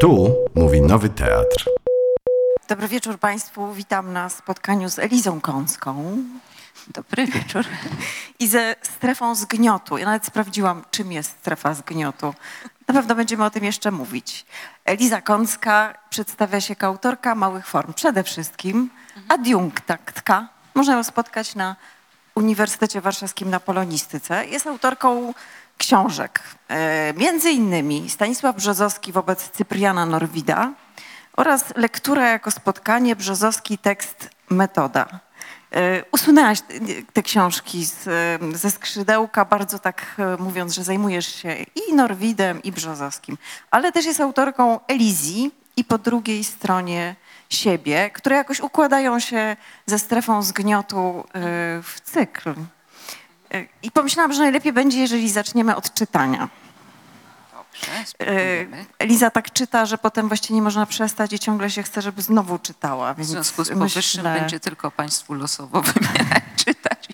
Tu mówi Nowy Teatr. Dobry wieczór Państwu. Witam na spotkaniu z Elizą Kąską Dobry wieczór. i ze strefą zgniotu. Ja nawet sprawdziłam, czym jest strefa zgniotu. Na pewno będziemy o tym jeszcze mówić. Eliza Kąska przedstawia się jako autorka małych form. Przede wszystkim adiunktaktka. Można ją spotkać na Uniwersytecie Warszawskim na Polonistyce. Jest autorką książek. E, między innymi Stanisław Brzozowski wobec Cypriana Norwida oraz lektura jako spotkanie, Brzozowski tekst Metoda. E, Usunęłaś te- książki z, e, ze skrzydełka, bardzo tak mówiąc, że zajmujesz się i Norwidem, i Brzozowskim, ale też jest autorką Elizji i po drugiej stronie siebie, które jakoś układają się ze strefą zgniotu w cykl. I pomyślałam, że najlepiej będzie, jeżeli zaczniemy od czytania. Dobrze, E. Eliza tak czyta, że potem właściwie nie można przestać i ciągle się chce, żeby znowu czytała. W związku z myślę- powyższym będzie tylko Państwu losowo wybierać, czytać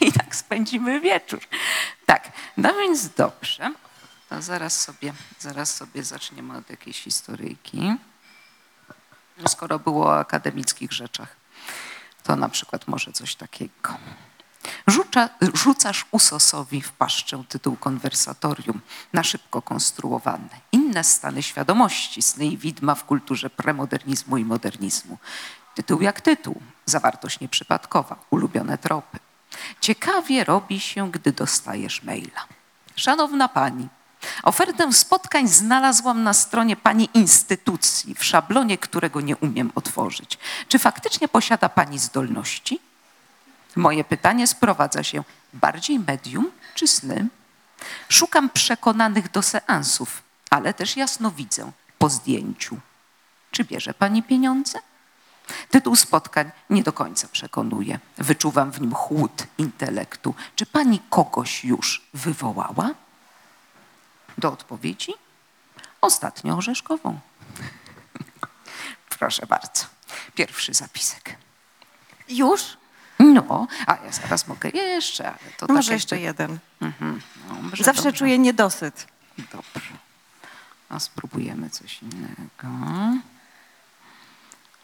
i tak spędzimy wieczór. Tak, no więc dobrze. To zaraz sobie, zaraz sobie zaczniemy od jakiejś historyjki. No, Skoro było o akademickich rzeczach, to na przykład może coś takiego. Rzuca, rzucasz usosowi w paszczę tytuł konwersatorium, na szybko konstruowany. Inne stany świadomości, sny i widma w kulturze premodernizmu i modernizmu. Tytuł jak tytuł, zawartość nieprzypadkowa, ulubione tropy. Ciekawie robi się, gdy dostajesz maila. Szanowna pani, ofertę spotkań znalazłam na stronie pani instytucji, w szablonie, którego nie umiem otworzyć. Czy faktycznie posiada pani zdolności? Moje pytanie sprowadza się bardziej medium czy sny? Szukam przekonanych do seansów, ale też jasno widzę po zdjęciu. Czy bierze pani pieniądze? Tytuł spotkań nie do końca przekonuje. Wyczuwam w nim chłód intelektu. Czy pani kogoś już wywołała? Do odpowiedzi? Ostatnio orzeszkową. Proszę bardzo. Pierwszy zapisek. Już? No, a ja zaraz mogę jeszcze, ale to Może tak jeszcze jeden. Mhm, dobrze, Zawsze dobrze. czuję niedosyt. Dobrze. A spróbujemy coś innego.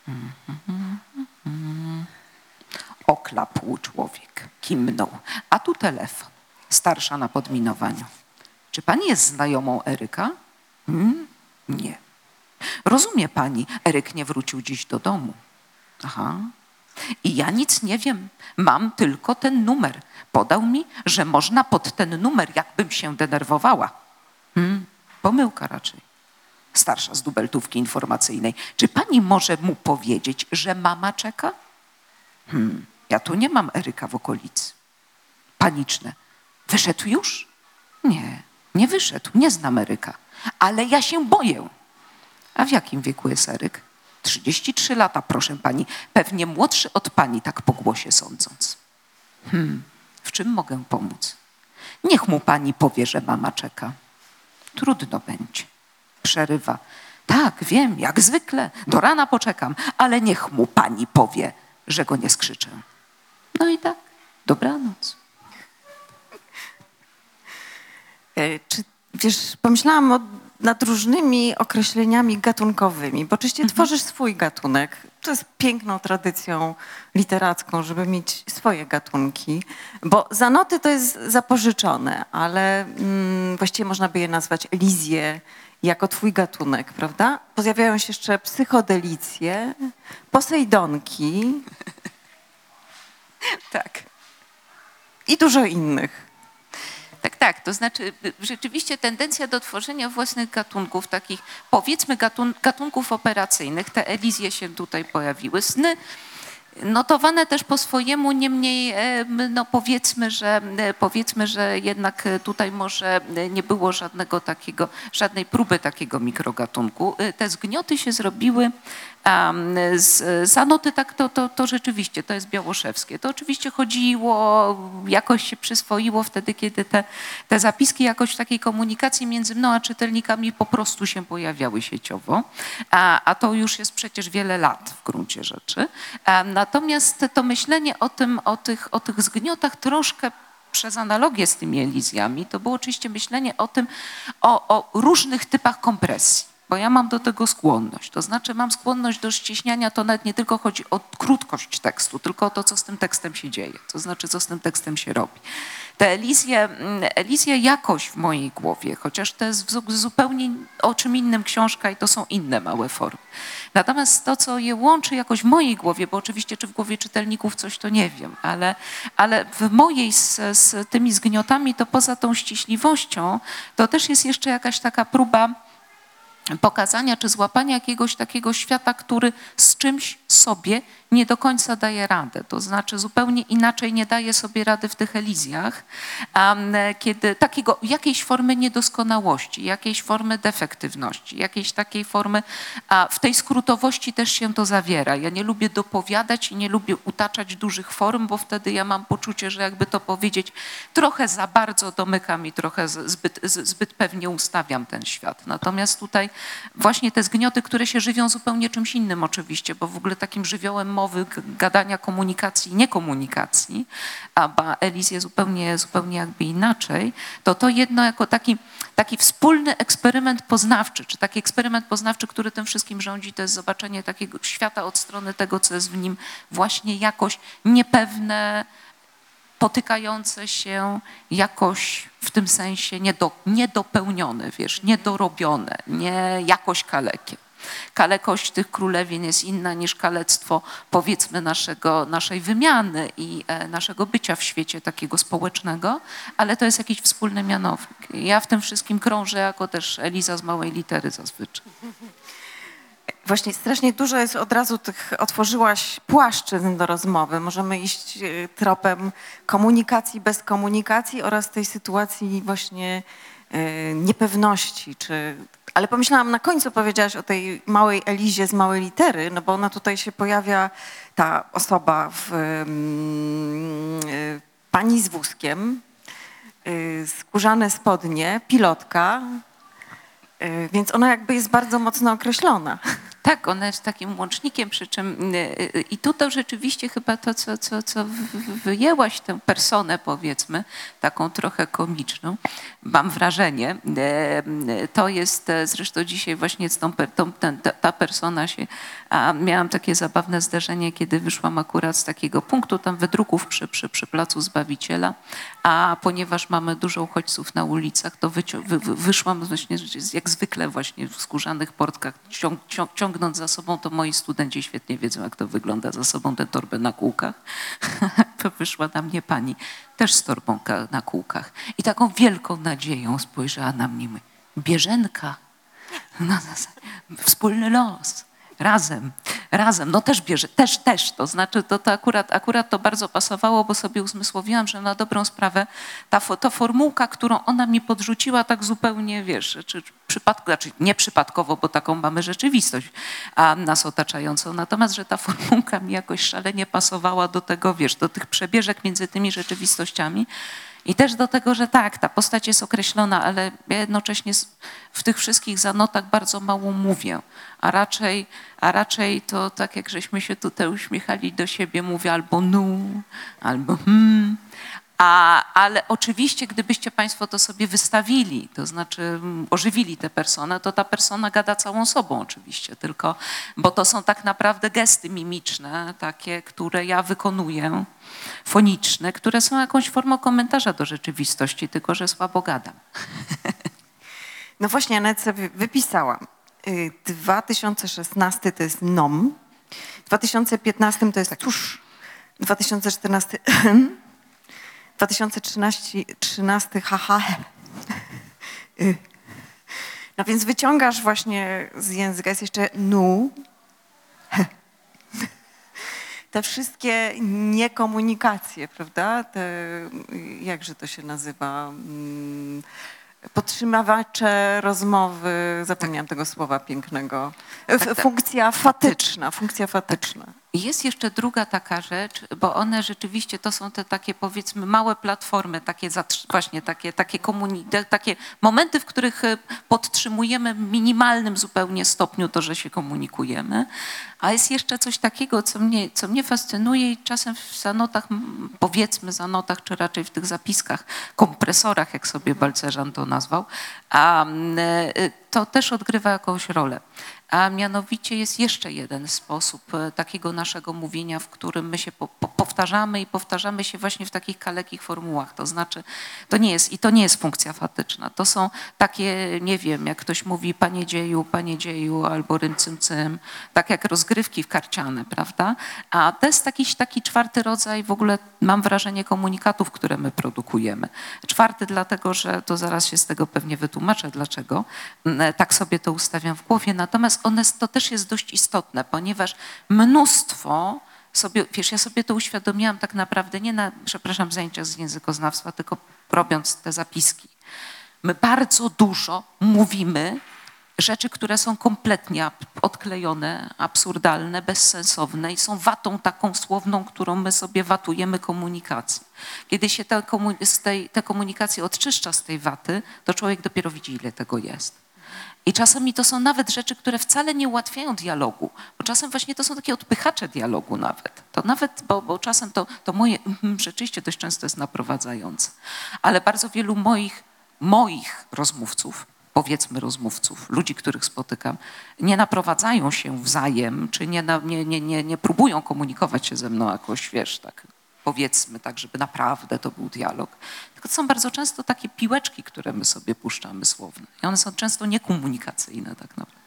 Mhm. Oklapł człowiek, kimnął. A tu telefon. Starsza na podminowaniu. Czy pani jest znajomą Eryka? Hmm? Nie. Rozumie pani, Eryk nie wrócił dziś do domu. Aha. I ja nic nie wiem. Mam tylko ten numer. Podał mi, że można pod ten numer, jakbym się denerwowała. Hmm, pomyłka raczej. Starsza z dubeltówki informacyjnej. Czy pani może mu powiedzieć, że mama czeka? Hmm, ja tu nie mam Eryka w okolicy. Paniczne. Wyszedł już? Nie, nie wyszedł. Nie znam Eryka. Ale ja się boję. A w jakim wieku jest Eryk? 33 lata, proszę pani. Pewnie młodszy od pani, tak po głosie sądząc. Hmm, w czym mogę pomóc? Niech mu pani powie, że mama czeka. Trudno będzie. Przerywa. Tak, wiem, jak zwykle. Do rana poczekam, ale niech mu pani powie, że go nie skrzyczę. No i tak, dobranoc. E, Czy, wiesz, pomyślałam o, nad różnymi określeniami gatunkowymi, bo oczywiście tworzysz swój gatunek. To jest piękną tradycją literacką, żeby mieć swoje gatunki, bo zanoty to jest zapożyczone, ale mm, właściwie można by je nazwać elizje jako twój gatunek, prawda? Pojawiają się jeszcze psychodelicje, posejdonki Tak. i dużo innych. Tak, tak. To znaczy y, rzeczywiście tendencja do tworzenia własnych gatunków, takich powiedzmy gatun gatunków operacyjnych, te elizje się tutaj pojawiły. Sny notowane też po swojemu, niemniej no powiedzmy, że e, powiedzmy, że jednak tutaj może nie było żadnego takiego, żadnej próby takiego mikrogatunku. E, Te zgnioty się zrobiły z, zanoty, tak to, to, to rzeczywiście, to jest białoszewskie. To oczywiście chodziło, jakoś się przyswoiło wtedy, kiedy te, te zapiski jakoś w takiej komunikacji między mną a czytelnikami po prostu się pojawiały sieciowo, a, a to już jest przecież wiele lat w gruncie rzeczy. Natomiast to myślenie o, tym, o, tych, o tych zgniotach troszkę przez analogię z tymi elizjami, to było oczywiście myślenie o tym, o, o różnych typach kompresji. Bo ja mam do tego skłonność. To znaczy mam skłonność do ściśniania, to nawet nie tylko chodzi o krótkość tekstu, tylko o to, co z tym tekstem się dzieje, to znaczy, co z tym tekstem się robi. Te Elizje, mm, Elizje jakoś w mojej głowie, chociaż to jest zupełnie o czym innym książka i to są inne małe formy. Natomiast to, co je łączy jakoś w mojej głowie, bo oczywiście czy w głowie czytelników coś to nie wiem, ale, ale w mojej z, z tymi zgniotami, to poza tą ściśliwością, to też jest jeszcze jakaś taka próba pokazania czy złapania jakiegoś takiego świata, który z czymś sobie nie do końca daje radę. To znaczy zupełnie inaczej nie daje sobie rady w tych elizjach, kiedy takiego, jakiejś formy niedoskonałości, jakiejś formy defektywności, jakiejś takiej formy, a w tej skrótowości też się to zawiera. Ja nie lubię dopowiadać i nie lubię utaczać dużych form, bo wtedy ja mam poczucie, że jakby to powiedzieć, trochę za bardzo domykam i trochę zbyt, zbyt pewnie ustawiam ten świat. Natomiast tutaj właśnie te zgnioty, które się żywią zupełnie czymś innym oczywiście, bo w ogóle takim żywiołem mowy, gadania, komunikacji, niekomunikacji, a Elizję zupełnie, zupełnie jakby inaczej, to to jedno jako taki, taki wspólny eksperyment poznawczy, czy taki eksperyment poznawczy, który tym wszystkim rządzi, to jest zobaczenie takiego świata od strony tego, co jest w nim właśnie jakoś niepewne, potykające się jakoś w tym sensie niedo, niedopełnione, wiesz, niedorobione, nie jakoś kalekie. Kalekość tych królewin jest inna niż kalectwo, powiedzmy, naszego, naszej wymiany i e, naszego bycia w świecie takiego społecznego, ale to jest jakiś wspólny mianownik. Ja w tym wszystkim krążę jako też Eliza z małej litery zazwyczaj. Właśnie strasznie dużo jest od razu tych, otworzyłaś płaszczyzn do rozmowy. Możemy iść e, tropem komunikacji bez komunikacji oraz tej sytuacji właśnie e, niepewności, czy ale pomyślałam, na końcu powiedziałaś o tej małej Elizie z małej litery, no bo ona tutaj się pojawia, ta osoba w y, pani z wózkiem, y, skórzane spodnie, pilotka, więc ona jakby jest bardzo mocno określona. Tak, ona jest takim łącznikiem, przy czym i tu to rzeczywiście chyba to, co, co, co wyjęłaś tę personę, powiedzmy, taką trochę komiczną, mam wrażenie, to jest zresztą dzisiaj właśnie z tą, tą, ta persona się, a miałam takie zabawne zdarzenie, kiedy wyszłam akurat z takiego punktu tam wydruków przy, przy, przy Placu Zbawiciela, a ponieważ mamy dużo uchodźców na ulicach, to wy, wy, wyszłam właśnie jak zwykle właśnie w skórzanych portkach, ciąg, ciąg, ciągnąc za sobą, to moi studenci świetnie wiedzą, jak to wygląda, za sobą tę torbę na kółkach. to wyszła na mnie pani, też z torbą na kółkach. I taką wielką nadzieją spojrzała na mnie. Bieżenka. No, wspólny los razem, razem, no też bierze, też, też, to znaczy to, to akurat, akurat to bardzo pasowało, bo sobie uzmysłowiłam, że na dobrą sprawę ta, ta formułka, którą ona mi podrzuciła tak zupełnie, wiesz, czy przypadku, znaczy nie przypadkowo, bo taką mamy rzeczywistość a nas otaczającą, natomiast, że ta formułka mi jakoś szalenie pasowała do tego, wiesz, do tych przebieżek między tymi rzeczywistościami, i też do tego, że tak, ta postać jest określona, ale jednocześnie w tych wszystkich zanotach bardzo mało mówię, a raczej, a raczej to tak jak żeśmy się tutaj uśmiechali do siebie, mówię albo nu, albo hmm, a, ale oczywiście, gdybyście Państwo to sobie wystawili, to znaczy mm, ożywili tę personę, to ta persona gada całą sobą oczywiście, tylko, bo to są tak naprawdę gesty mimiczne, takie, które ja wykonuję, foniczne, które są jakąś formą komentarza do rzeczywistości, tylko że słabo gadam. No właśnie, ja nawet sobie wypisałam. 2016 y, to jest NOM, 2015 to jest tuż, 2014 2013, 13, haha. Y. No więc wyciągasz właśnie z języka, jest jeszcze nu. Te wszystkie niekomunikacje, prawda? Te, jakże to się nazywa? Mm, podtrzymywacze rozmowy, zapomniałam tego słowa pięknego. Tak, tak. Funkcja fatyczna, funkcja fatyczna. Jest jeszcze druga taka rzecz, bo one rzeczywiście to są te takie powiedzmy małe platformy, takie właśnie takie, takie, takie momenty, w których e, podtrzymujemy w minimalnym zupełnie stopniu to, że się komunikujemy. A jest jeszcze coś takiego, co mnie, co mnie fascynuje i czasem w zanotach, powiedzmy zanotach, czy raczej w tych zapiskach, kompresorach, jak sobie Balcerzan to nazwał, a, e, to też odgrywa jakąś rolę. A mianowicie jest jeszcze jeden sposób e, takiego naszego mówienia, w którym my się po, po, powtarzamy i powtarzamy się właśnie w takich kalekich formułach. To znaczy, to nie jest, i to nie jest funkcja fatyczna. To są takie, nie wiem, jak ktoś mówi panie dzieju, panie dzieju albo rym cym cym, tak jak rozgrywki w karciane, prawda? A to jest jakiś taki czwarty rodzaj w ogóle, mam wrażenie, komunikatów, które my produkujemy. Czwarty dlatego, że to zaraz się z tego pewnie wytłumaczę, dlaczego. Mm, Tak sobie to ustawiam w głowie. Natomiast one, to też jest dość istotne, ponieważ mnóstwo sobie, wiesz, ja sobie to uświadomiłam tak naprawdę nie na, przepraszam, zajęciach z językoznawstwa, tylko robiąc te zapiski. My bardzo dużo mówimy rzeczy, które są kompletnie odklejone, absurdalne, bezsensowne i są watą taką słowną, którą my sobie watujemy komunikację. Kiedy się te komunikacje odczyszcza z tej waty, to człowiek dopiero widzi, ile tego jest. I czasami to są nawet rzeczy, które wcale nie ułatwiają dialogu, bo czasem właśnie to są takie odpychacze dialogu nawet. To nawet, bo, bo czasem to, to moje mhm, rzeczywiście dość często jest naprowadzające. Ale bardzo wielu moich, moich rozmówców, powiedzmy rozmówców, ludzi, których spotykam, nie naprowadzają się wzajem, czy nie, nie, nie, nie, nie próbują komunikować się ze mną jakoś, wiesz, tak powiedzmy tak, żeby naprawdę to był dialog. Tylko to są bardzo często takie piłeczki, które my sobie puszczamy słowne. I one są często niekomunikacyjne tak naprawdę.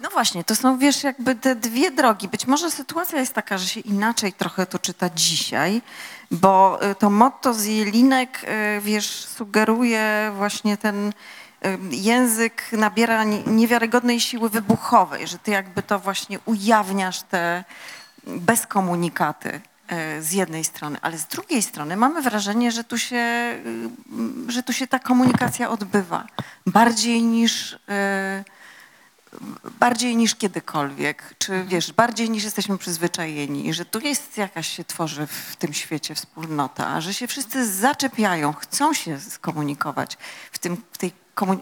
No właśnie, to są, wiesz, jakby te dwie drogi. Być może sytuacja jest taka, że się inaczej trochę to czyta dzisiaj, bo y, to motto z Jelinek, y, wiesz, sugeruje właśnie ten y, język nabiera nie- niewiarygodnej siły wybuchowej, że ty jakby to właśnie ujawniasz te bezkomunikaty z jednej strony, ale z drugiej strony mamy wrażenie, że tu się, y, że tu się ta komunikacja odbywa bardziej niż y, bardziej niż kiedykolwiek, czy wiesz, bardziej niż jesteśmy przyzwyczajeni, że tu jest jakaś się tworzy w tym świecie wspólnota, że się wszyscy zaczepiają, chcą się skomunikować. W, tym, w, tej,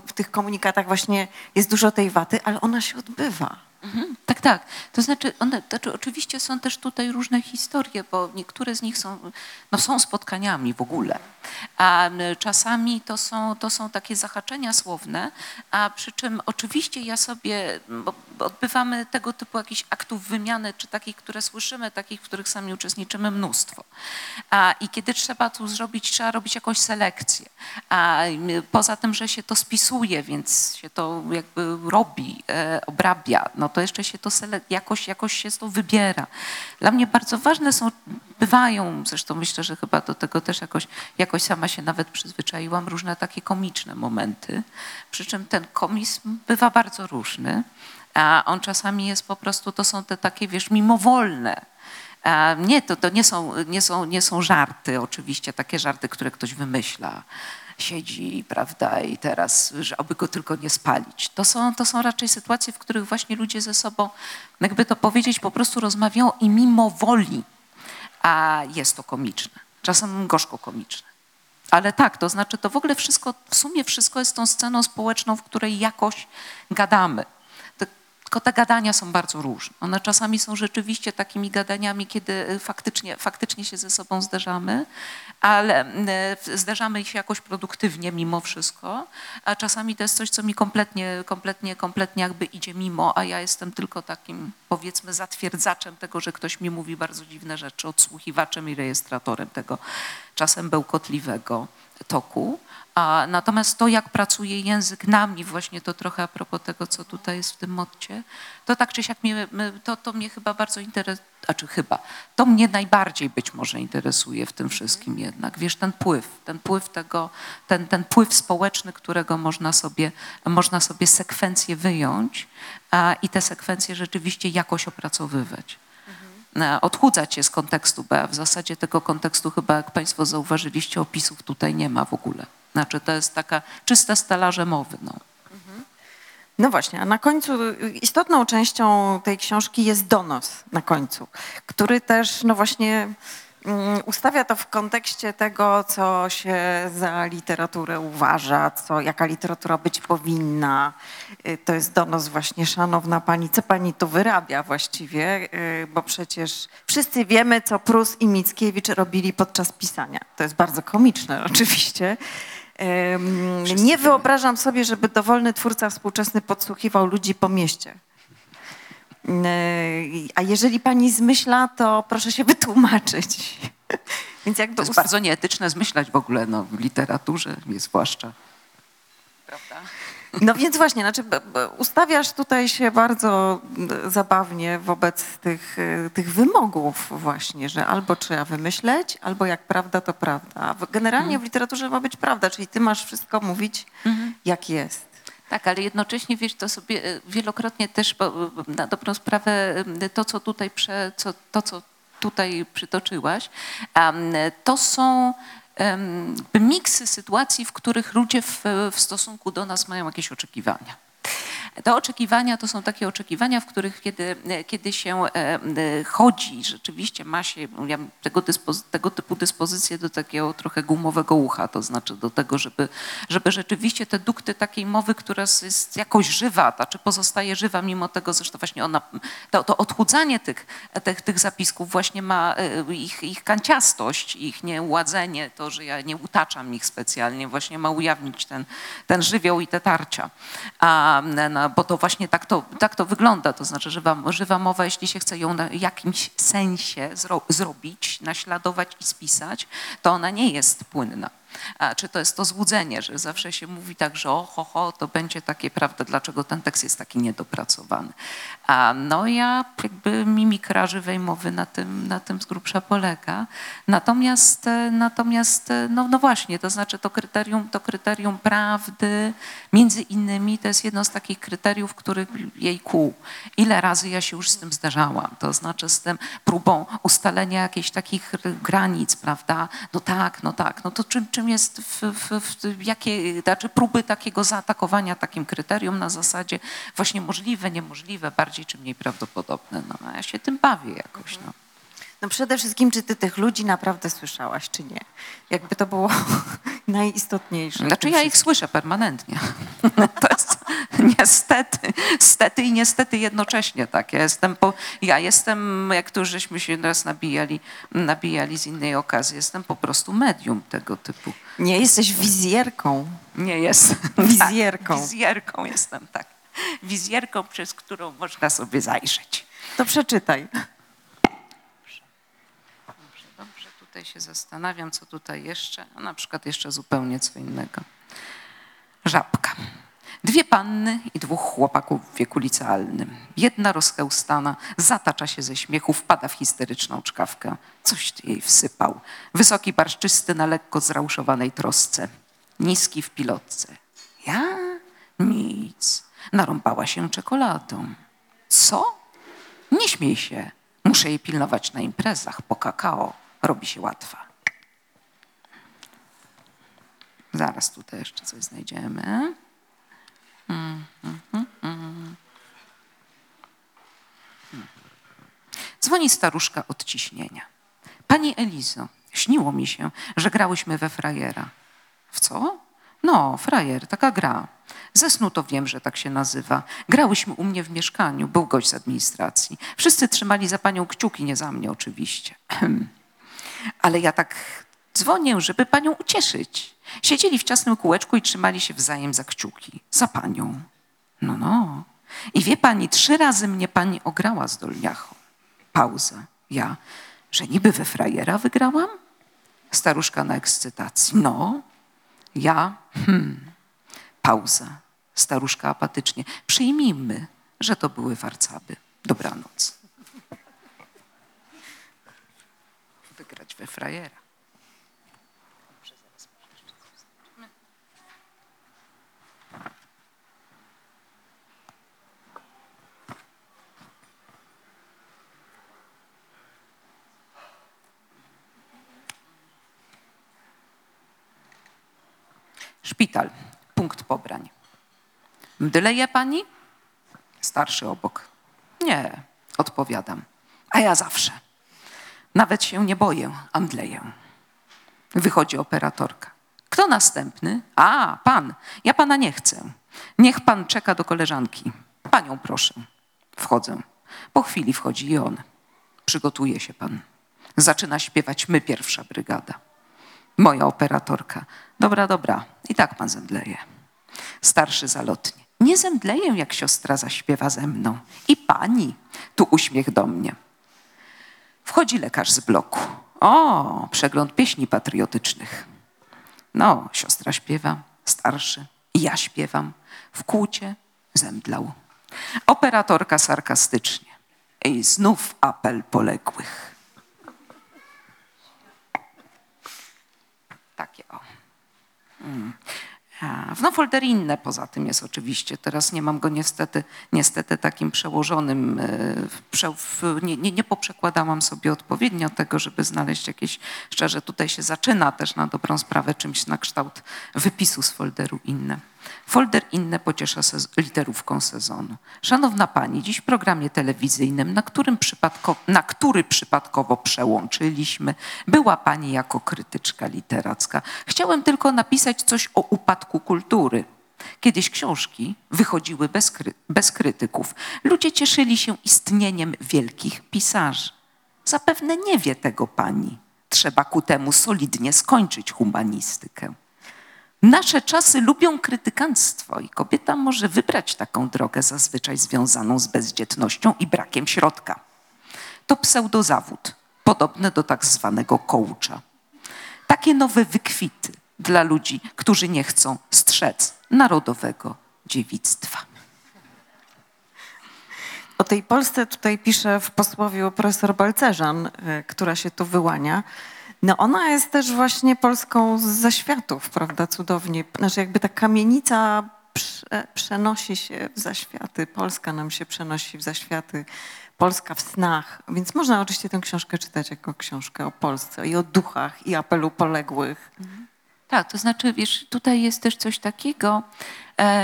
w tych komunikatach właśnie jest dużo tej waty, ale ona się odbywa. Mhm, tak, tak. To znaczy, one, to znaczy, oczywiście są też tutaj różne historie, bo niektóre z nich są, no, są spotkaniami w ogóle. A czasami to są, to są takie zahaczenia słowne, a przy czym oczywiście ja sobie, bo, odbywamy tego typu jakichś aktów wymiany, czy takich, które słyszymy, takich, w których sami uczestniczymy, mnóstwo. A, I kiedy trzeba tu zrobić, trzeba robić jakąś selekcję. A poza tym, że się to spisuje, więc się to jakby robi, e, obrabia, no to jeszcze się to jakoś, jakoś się to wybiera. Dla mnie bardzo ważne są, bywają, zresztą myślę, że chyba do tego też jakoś, jakoś sama się nawet przyzwyczaiłam, różne takie komiczne momenty, przy czym ten komizm bywa bardzo różny, a on czasami jest po prostu, to są te takie, wiesz, mimowolne, nie, to, to nie, są, nie, są, nie są żarty, oczywiście, takie żarty, które ktoś wymyśla. Siedzi, prawda, i teraz, że oby go tylko nie spalić. To są, to są raczej sytuacje, w których właśnie ludzie ze sobą, jakby to powiedzieć, po prostu rozmawiają i mimo woli, a jest to komiczne. Czasem gorzko komiczne. Ale tak, to znaczy to w ogóle wszystko, w sumie wszystko jest tą sceną społeczną, w której jakoś gadamy. Tylko te gadania są bardzo różne. One czasami są rzeczywiście takimi gadaniami, kiedy y, faktycznie, faktycznie się ze sobą zderzamy, ale y, zderzamy się jakoś produktywnie mimo wszystko, a czasami to jest coś, co mi kompletnie, kompletnie, kompletnie jakby idzie mimo, a ja jestem tylko takim, powiedzmy, zatwierdzaczem tego, że ktoś mi mówi bardzo dziwne rzeczy, odsłuchiwaczem i rejestratorem tego czasem bełkotliwego toku. A natomiast to, jak pracuje język na mnie, właśnie to trochę a propos tego, co tutaj jest w tym motcie, to tak czy siak mnie, to, to mnie chyba bardzo interesuje, a czy chyba, to mnie najbardziej być może interesuje w tym wszystkim jednak. Wiesz, ten pływ, ten pływ tego, ten, ten pływ społeczny, którego można sobie, można sobie sekwencje wyjąć a, i te sekwencje rzeczywiście jakoś opracowywać e, odchudzać się z kontekstu, bo w zasadzie tego kontekstu chyba, jak Państwo zauważyliście, opisów tutaj nie ma w ogóle. Znaczy to jest taka czyste stelaże mowy. No. No właśnie, a na końcu istotną częścią tej książki jest donos na końcu, który też no właśnie mm, ustawia to w kontekście tego, co się za literaturę uważa, co, jaka literatura być powinna. Y, To jest donos właśnie, szanowna pani, co pani tu wyrabia właściwie, Y, bo przecież wszyscy wiemy, co Prus i Mickiewicz robili podczas pisania. To jest bardzo komiczne oczywiście. Nie wyobrażam sobie, żeby dowolny twórca współczesny podsłuchiwał ludzi po mieście. A jeżeli pani zmyśla, to proszę się wytłumaczyć. Więc jakby To jest bardzo nieetyczne zmyślać w ogóle no, w literaturze, nie zwłaszcza. Prawda? No więc właśnie, znaczy ustawiasz tutaj się bardzo zabawnie wobec tych, y, tych wymogów właśnie, że albo trzeba wymyśleć, albo jak prawda, to prawda. Generalnie w literaturze ma być prawda, czyli ty masz wszystko mówić, jak jest. Tak, ale jednocześnie wiesz, to sobie e, wielokrotnie też bo, bo, na dobrą sprawę e, to, co tutaj, prze, co, to, co tutaj przytoczyłaś, to są miksy sytuacji, w których ludzie w, w stosunku do nas mają jakieś oczekiwania. Te oczekiwania to są takie oczekiwania, w których kiedy, kiedy się e, e, chodzi, rzeczywiście ma się ja, tego, tego typu dyspozycje do takiego trochę gumowego ucha, to znaczy do tego, żeby, żeby rzeczywiście te dukty takiej mowy, która jest jakoś żywa, ta, czy pozostaje żywa mimo tego, zresztą właśnie ona, to, to odchudzanie tych, tych, tych zapisków właśnie ma e, ich, ich kanciastość, ich nieładzenie, to, że ja nie utaczam ich specjalnie, właśnie ma ujawnić ten, ten żywioł i te tarcia. A, no, bo to właśnie tak to, tak to wygląda, to znaczy żywa, żywa mowa, jeśli się chce ją w jakimś sensie zro, zrobić, naśladować i spisać, to ona nie jest płynna. A, czy to jest to złudzenie, że zawsze się mówi tak, że o, ho, ho, to będzie takie, prawda, dlaczego ten tekst jest taki niedopracowany. A no ja jakby mimikra żywej mowy na tym, na tym z grubsza polega. Natomiast, e, natomiast e, no, no właśnie, to znaczy to kryterium, to kryterium prawdy, między innymi to jest jedno z takich kryteriów, których jej kół. Ile razy ja się już z tym zdarzałam, to znaczy z tym próbą ustalenia jakichś takich granic, prawda? No tak, no tak, no to czym, czym jest, w, w, w, jakie, znaczy próby takiego zaatakowania takim kryterium na zasadzie właśnie możliwe, niemożliwe, bardziej czy mniej prawdopodobne. No, a ja się tym bawię jakoś, no. No przede wszystkim, czy ty tych ludzi naprawdę słyszałaś, czy nie? Jakby to było najistotniejsze. Znaczy ja ich słyszę permanentnie. To jest niestety, stety i niestety jednocześnie tak. Ja jestem, po, ja jestem jak tu żeśmy się raz nabijali, nabijali z innej okazji, jestem po prostu medium tego typu. Nie, jesteś wizjerką. Nie jestem. Wizjerką. Tak, wizjerką jestem, tak. Wizjerką, przez którą można sobie zajrzeć. To przeczytaj. Dobrze, dobrze, tutaj się zastanawiam, co tutaj jeszcze, a na przykład jeszcze zupełnie co innego. Żabka. Dwie panny i dwóch chłopaków w wieku licealnym. Jedna rozchełstana, zatacza się ze śmiechu, wpada w histeryczną czkawkę. Coś jej wsypał. Wysoki, barszczysty na lekko zrauszowanej trosce. Niski w pilotce. Ja? Nic. Narąbała się czekoladą. Co? Nie śmiej się. Muszę jej pilnować na imprezach. Po kakao robi się łatwa. Zaraz tutaj jeszcze coś znajdziemy. Mm, mm, mm, mm. Mm. Dzwoni staruszka od ciśnienia. Pani Elizo, śniło mi się, że grałyśmy we frajera. W co? No, frajer, taka gra. Ze snu to wiem, że tak się nazywa. Grałyśmy u mnie w mieszkaniu, był gość z administracji. Wszyscy trzymali za panią kciuki, nie za mnie oczywiście. Ale ja tak dzwonię, żeby panią ucieszyć. Siedzieli w ciasnym kółeczku i trzymali się wzajem za kciuki. Za panią. No, no. I wie pani, trzy razy mnie pani ograła z dolniachą. Pauza. Ja, że niby we frajera wygrałam? Staruszka na ekscytacji. No. Ja, hmm. Pauza. Staruszka apatycznie. Przyjmijmy, że to były warcaby. Dobranoc. Wygrać we frajera. Szpital. Punkt pobrań. Mdleje pani? Starszy obok. Nie, odpowiadam. A ja zawsze. Nawet się nie boję, a mdleję. Wychodzi operatorka. Kto następny? A, pan. Ja pana nie chcę. Niech pan czeka do koleżanki. Panią proszę. Wchodzę. Po chwili wchodzi i on. Przygotuje się pan. Zaczyna śpiewać my pierwsza brygada. Moja operatorka. Dobra, dobra. I tak pan zemdleje. Starszy zalotnie. Nie zemdleję, jak siostra zaśpiewa ze mną. I pani. Tu uśmiech do mnie. Wchodzi lekarz z bloku. O, przegląd pieśni patriotycznych. No, siostra śpiewa, starszy. Ja śpiewam. W kłucie zemdlał. Operatorka sarkastycznie. I znów apel poległych. Takie o. Mm. A, No folder inne poza tym jest oczywiście. Teraz nie mam go niestety, niestety takim przełożonym. e, Nie, nie, nie poprzekładałam sobie odpowiednio tego, żeby znaleźć jakieś, szczerze tutaj się zaczyna też na dobrą sprawę czymś na kształt wypisu z folderu inne. Folder inne pociesza sez- literówką sezonu. Szanowna Pani, dziś w programie telewizyjnym, na, którym przypadko, na który przypadkowo przełączyliśmy, była Pani jako krytyczka literacka. Chciałem tylko napisać coś o upadku kultury. Kiedyś książki wychodziły bez, kry, bez krytyków. Ludzie cieszyli się istnieniem wielkich pisarzy. Zapewne nie wie tego pani. Trzeba ku temu solidnie skończyć humanistykę. Nasze czasy lubią krytykanstwo i kobieta może wybrać taką drogę zazwyczaj związaną z bezdzietnością i brakiem środka. To pseudozawód, podobny do tak zwanego coacha. Takie nowe wykwity dla ludzi, którzy nie chcą strzec narodowego dziewictwa. O tej Polsce tutaj pisze w posłowiu profesor Balcerzan, y, która się tu wyłania. No ona jest też właśnie Polską z zaświatów, prawda, cudownie. Znaczy jakby ta kamienica prze, przenosi się w zaświaty, Polska nam się przenosi w zaświaty, Polska w snach. Więc można oczywiście tę książkę czytać jako książkę o Polsce i o duchach i apelu poległych. Tak, to znaczy, wiesz, tutaj jest też coś takiego,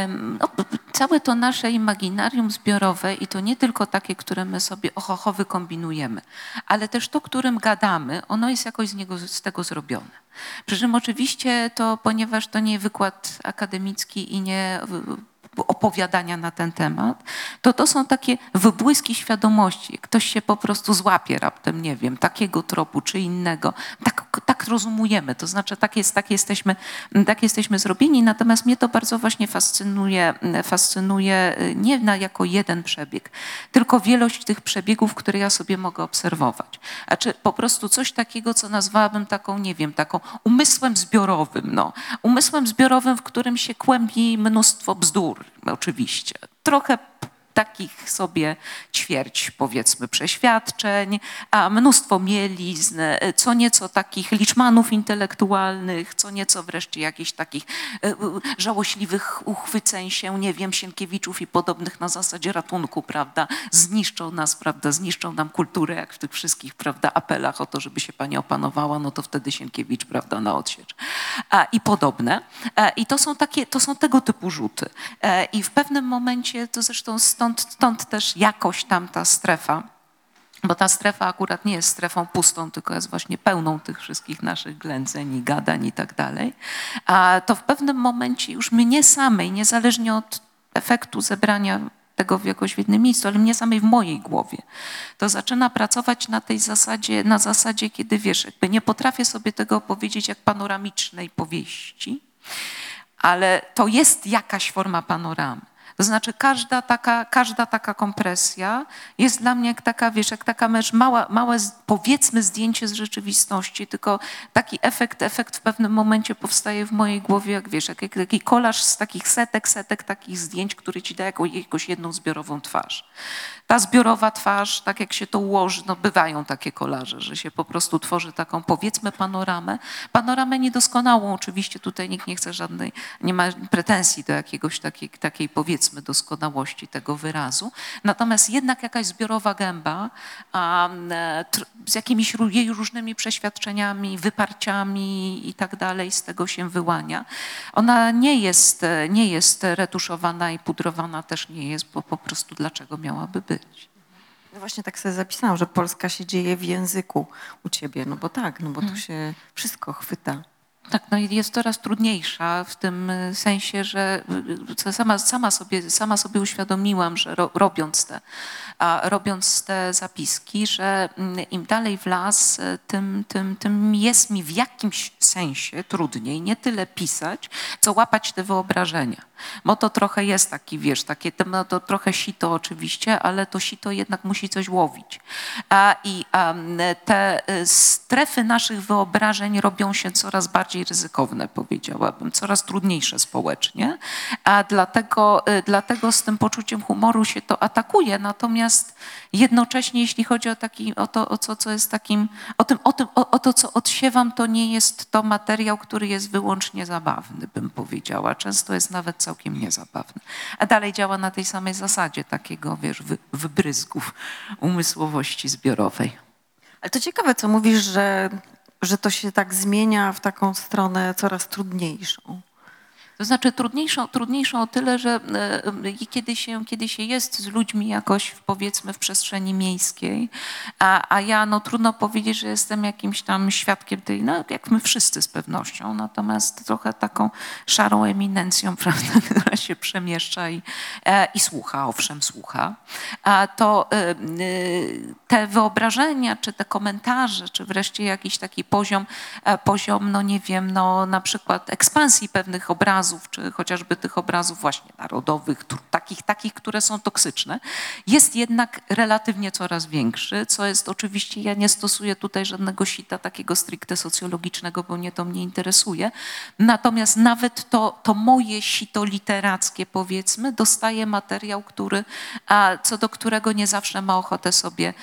no, całe to nasze imaginarium zbiorowe i to nie tylko takie, które my sobie ohoho wykombinujemy, ale też to, którym gadamy, ono jest jakoś z, niego, z tego zrobione. Przy czym oczywiście to, ponieważ to nie wykład akademicki i nie opowiadania na ten temat, to to są takie wybłyski świadomości. Ktoś się po prostu złapie raptem, nie wiem, takiego tropu czy innego. Tak, tak rozumujemy, to znaczy tak, jest, tak, jesteśmy, tak jesteśmy zrobieni, natomiast mnie to bardzo właśnie fascynuje, fascynuje y, nie na jako jeden przebieg, tylko wielość tych przebiegów, które ja sobie mogę obserwować. A czy po prostu coś takiego, co nazwałabym taką, nie wiem, taką umysłem zbiorowym, no. Umysłem zbiorowym, w którym się kłębi mnóstwo bzdur, oczywiście. Trochę takich sobie ćwierć, powiedzmy, przeświadczeń, a mnóstwo mielizn, co nieco takich liczmanów intelektualnych, co nieco wreszcie jakichś takich e, żałośliwych uchwyceń się, nie wiem, Sienkiewiczów i podobnych na zasadzie ratunku, prawda, zniszczą nas, prawda, zniszczą nam kulturę, jak w tych wszystkich, prawda, apelach o to, żeby się pani opanowała, no to wtedy Sienkiewicz, prawda, na odsiecz. I podobne. E, I to są takie, to są tego typu rzuty. E, I w pewnym momencie, to zresztą stąd, stąd też jakoś tam ta strefa, bo ta strefa akurat nie jest strefą pustą, tylko jest właśnie pełną tych wszystkich naszych ględzeń i gadań i tak dalej, a to w pewnym momencie już mnie samej, niezależnie od efektu zebrania tego w jakoś w jednym miejscu, ale mnie samej w mojej głowie, to zaczyna pracować na tej zasadzie, na zasadzie, kiedy wiesz, jakby nie potrafię sobie tego opowiedzieć jak panoramicznej powieści, ale to jest jakaś forma panoramy. To znaczy każda taka, każda taka kompresja jest dla mnie jak taka, wiesz, jak taka mecz, mała, małe, powiedzmy zdjęcie z rzeczywistości, tylko taki efekt, efekt w pewnym momencie powstaje w mojej głowie, jak wiesz, jak, jak taki kolaż z takich setek, setek takich zdjęć, który ci da jakąś jedną zbiorową twarz. Ta zbiorowa twarz, tak jak się to ułoży, no bywają takie kolaże, że się po prostu tworzy taką powiedzmy panoramę. Panoramę niedoskonałą, oczywiście tutaj nikt nie chce żadnej, nie ma pretensji do jakiegoś takiej, takiej powiedzmy doskonałości tego wyrazu. Natomiast jednak jakaś zbiorowa gęba e, z jakimiś jej różnymi przeświadczeniami, wyparciami i tak dalej z tego się wyłania. Ona nie jest, nie jest retuszowana i pudrowana też nie jest, bo po prostu dlaczego miałaby być? No właśnie tak sobie zapisałam, że Polska się dzieje w języku u ciebie, no bo tak, no bo tu się wszystko chwyta. Tak, no i jest coraz trudniejsza w tym y, sensie, że y, co sama, sama, sobie, sama sobie uświadomiłam, że ro, robiąc, te, a, robiąc te zapiski, że mm, im dalej w las, y, tym, tym, tym jest mi w jakimś sensie trudniej nie tyle pisać, co łapać te wyobrażenia. Bo to trochę jest taki, wiesz, takie, no to trochę sito oczywiście, ale to sito jednak musi coś łowić. A, I te y, strefy naszych wyobrażeń robią się coraz bardziej ryzykowne, powiedziałabym, coraz trudniejsze społecznie, a dlatego, y, dlatego z tym poczuciem humoru się to atakuje. Natomiast jednocześnie, jeśli chodzi o, taki, o to, o co, co jest takim, o, tym, o, tym, o, o to, co odsiewam, to nie jest to materiał, który jest wyłącznie zabawny, bym powiedziała. Często jest nawet całkiem niezabawny. A dalej działa na tej samej zasadzie takiego, wiesz, wy, wybryzgów umysłowości zbiorowej. Ale to ciekawe, co mówisz, że, że to się tak zmienia w taką stronę coraz trudniejszą. To znaczy trudniejszą, trudniejszą o tyle, że e, kiedy się, kiedy się jest z ludźmi jakoś powiedzmy w przestrzeni miejskiej, a, a ja no trudno powiedzieć, że jestem jakimś tam świadkiem tej, no jak my wszyscy z pewnością, natomiast trochę taką szarą eminencją, prawda, która się przemieszcza i, e, i słucha, owszem słucha, to e, te wyobrażenia, czy te komentarze, czy wreszcie jakiś taki poziom, poziom, no nie wiem, no na przykład ekspansji pewnych obrazów, obrazów, czy chociażby tych obrazów właśnie narodowych, takich, takich, które są toksyczne, jest jednak relatywnie coraz większy, co jest oczywiście, ja nie stosuję tutaj żadnego sita takiego stricte socjologicznego, bo mnie to mnie interesuje. Natomiast nawet to, to moje sito literackie, powiedzmy, dostaje materiał, który, co do którego nie zawsze ma ochotę sobie,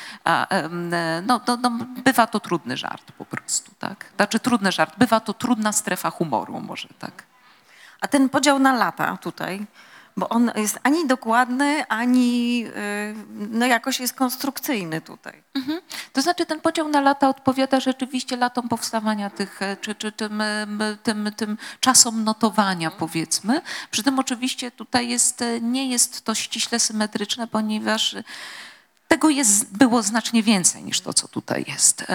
no, no, no, bywa to trudny żart po prostu, tak? Znaczy trudny żart, bywa to trudna strefa humoru, może tak. A ten podział na lata tutaj, bo on jest ani dokładny, ani y, no jakoś jest konstrukcyjny tutaj. Mhm. To znaczy ten podział na lata odpowiada rzeczywiście latom powstawania tych, e, czy, czy tym, tym, tym czasom notowania powiedzmy. Przy tym oczywiście tutaj jest, e, nie jest to ściśle symetryczne, ponieważ tego jest, było znacznie więcej niż to, co tutaj jest.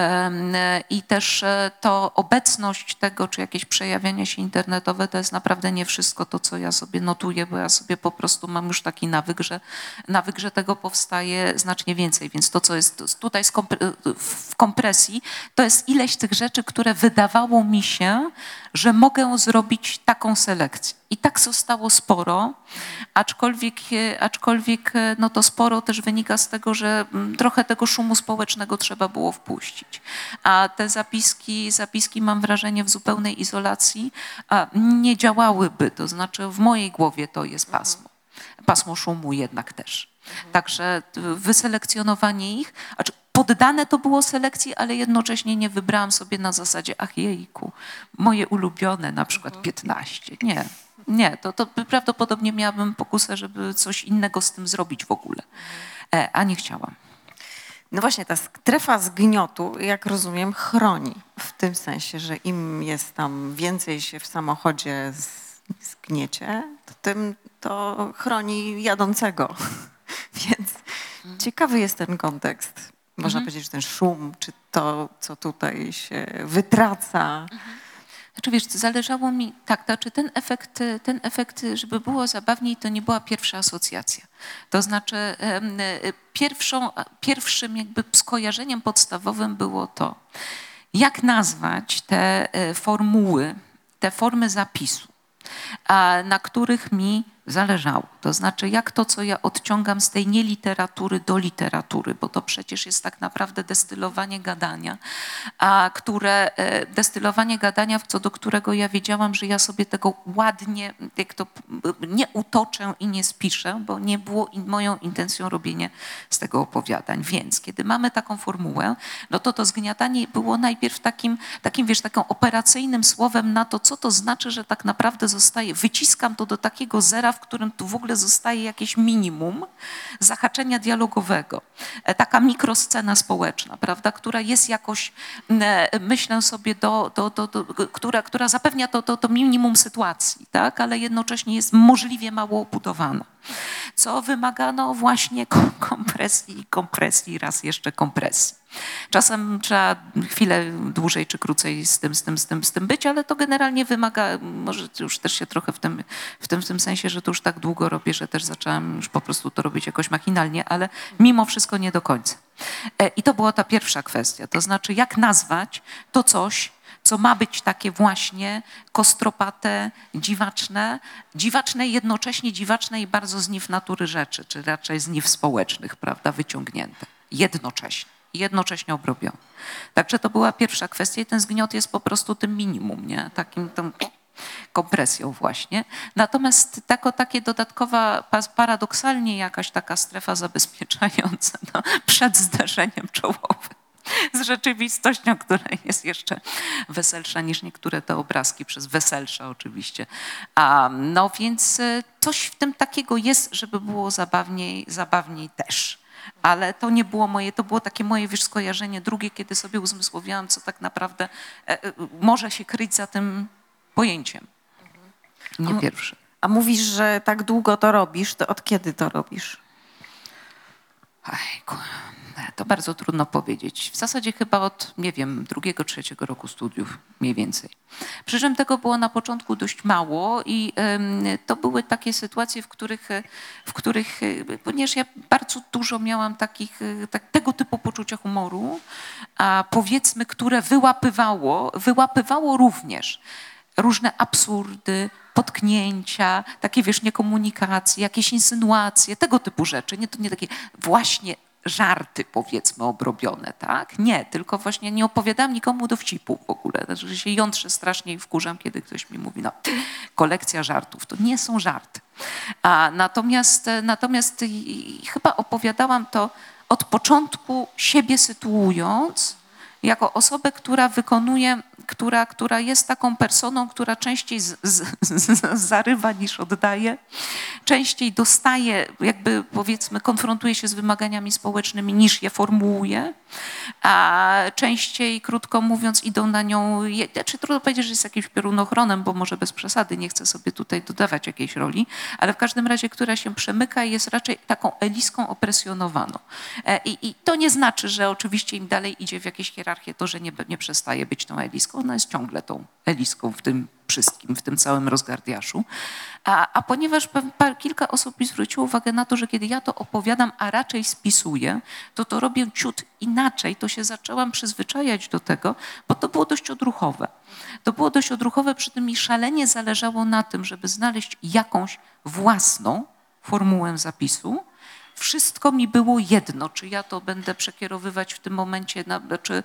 I też e, to obecność tego, czy jakieś przejawianie się internetowe, to jest naprawdę nie wszystko to, co ja sobie notuję, bo ja sobie po prostu mam już taki nawyk, że, nawyk, że tego powstaje znacznie więcej. Więc to, co jest tutaj w kompresji, to jest ileś tych rzeczy, które wydawało mi się, że mogę zrobić taką selekcję. I tak zostało sporo, aczkolwiek, aczkolwiek no to sporo też wynika z tego, że mm, trochę tego szumu społecznego trzeba było wpuścić. A te zapiski, zapiski mam wrażenie w zupełnej izolacji nie działałyby. To znaczy w mojej głowie to jest pasmo. Pasmo szumu jednak też. Także wyselekcjonowanie ich, poddane to było selekcji, ale jednocześnie nie wybrałam sobie na zasadzie, ach jejku, moje ulubione, na przykład 15. Nie, nie, to, to prawdopodobnie miałabym pokusę, żeby coś innego z tym zrobić w ogóle, e, a nie chciałam. No właśnie, ta strefa zgniotu, jak rozumiem, chroni w tym sensie, że im jest tam więcej się w samochodzie zgniecie, to tym to chroni jadącego. Więc ciekawy jest ten kontekst. Można mhm. powiedzieć, że ten szum, czy to, co tutaj się wytraca. Mhm. Znaczy wiesz, zależało mi, tak, to znaczy ten efekt, ten efekt, żeby było zabawniej, to nie była pierwsza asocjacja. To znaczy pierwszą, pierwszym jakby skojarzeniem podstawowym było to, jak nazwać te e, formuły, te formy zapisu, na których mi zależało. To znaczy, jak to, co ja odciągam z tej nieliteratury do literatury, bo to przecież jest tak naprawdę destylowanie gadania, a które, e, destylowanie gadania, co do którego ja wiedziałam, że ja sobie tego ładnie, jak to nie utoczę i nie spiszę, bo nie było moją intencją robienie z tego opowiadań. Więc kiedy mamy taką formułę, no to to zgniatanie było najpierw takim, takim wiesz, taką operacyjnym słowem na to, co to znaczy, że tak naprawdę zostaje, wyciskam to do takiego zera, w którym tu w ogóle zostaje jakieś minimum zahaczenia dialogowego. E, taka mikroscena społeczna, prawda, która jest jakoś, myślę sobie, do, do, do, do która, która zapewnia to, to, to minimum sytuacji, tak, ale jednocześnie jest możliwie mało obudowana co wymagano właśnie kompresji kompresji, raz jeszcze kompresji. Czasem trzeba chwilę dłużej czy krócej z tym, z tym, z tym, z tym być, ale to generalnie wymaga, może już też się trochę w tym, w tym, w tym sensie, że to już tak długo robię, że też zaczęłam już po prostu to robić jakoś machinalnie, ale mimo wszystko nie do końca. E, I to była ta pierwsza kwestia, to znaczy jak nazwać to coś, co ma być takie właśnie kostropate, dziwaczne, dziwaczne jednocześnie dziwaczne i bardzo z niw natury rzeczy, czy raczej z niw społecznych, prawda, wyciągnięte. Jednocześnie. Jednocześnie obrobione. Także to była pierwsza kwestia i ten zgniot jest po prostu tym minimum, nie? Takim tą kompresją właśnie. Natomiast tako, takie dodatkowa, paradoksalnie jakaś taka strefa zabezpieczająca no, przed zderzeniem czołowym z rzeczywistością, która jest jeszcze weselsza niż niektóre te obrazki, przez weselsze oczywiście. A, no więc e, coś w tym takiego jest, żeby było zabawniej, zabawniej też. Ale to nie było moje, to było takie moje wiesz, skojarzenie drugie, kiedy sobie uzmysłowiłam, co tak naprawdę e, e, może się kryć za tym pojęciem. Nie pierwsze. A mówisz, że tak długo to robisz, to od kiedy to robisz? To bardzo trudno powiedzieć. W zasadzie chyba od, nie wiem, drugiego, trzeciego roku studiów, mniej więcej. Przy czym tego było na początku dość mało i to były takie sytuacje, w których, w których, ponieważ ja bardzo dużo miałam takich, tak, tego typu poczucia humoru, a powiedzmy, które wyłapywało, wyłapywało również różne absurdy, potknięcia, takie wiesz, niekomunikacje, jakieś insynuacje, tego typu rzeczy. Nie, to nie takie właśnie żarty, powiedzmy, obrobione, tak? Nie, tylko właśnie nie opowiadam nikomu dowcipu w ogóle. Znaczy, że się jątrzę strasznie i wkurzam, kiedy ktoś mi mówi, no, kolekcja żartów. To nie są żarty. A natomiast, natomiast chyba opowiadałam to od początku siebie sytuując, jako osobę, która wykonuje która, która jest taką personą, która częściej z, z, z, zarywa niż oddaje, częściej dostaje, jakby powiedzmy, konfrontuje się z wymaganiami społecznymi niż je formułuje, a częściej, krótko mówiąc, idą na nią, czy znaczy trudno powiedzieć, że jest jakimś piorunochronem, bo może bez przesady, nie chcę sobie tutaj dodawać jakiejś roli, ale w każdym razie, która się przemyka i jest raczej taką eliską opresjonowaną. E, I, I, to nie znaczy, że oczywiście im dalej idzie w jakieś hierarchie, to, że nie, nie przestaje być tą eliską, ona jest ciągle tą Eliską w tym wszystkim, w tym całym rozgardiaszu. A, a ponieważ kilka osób mi zwróciło uwagę na to, że kiedy ja to opowiadam, a raczej spisuję, to to robię ciut inaczej, to się zaczęłam przyzwyczajać do tego, bo to było dość odruchowe. To było dość odruchowe, przy tym mi szalenie zależało na tym, żeby znaleźć jakąś własną formułę zapisu, wszystko mi było jedno, czy ja to będę przekierowywać w tym momencie, na, czy,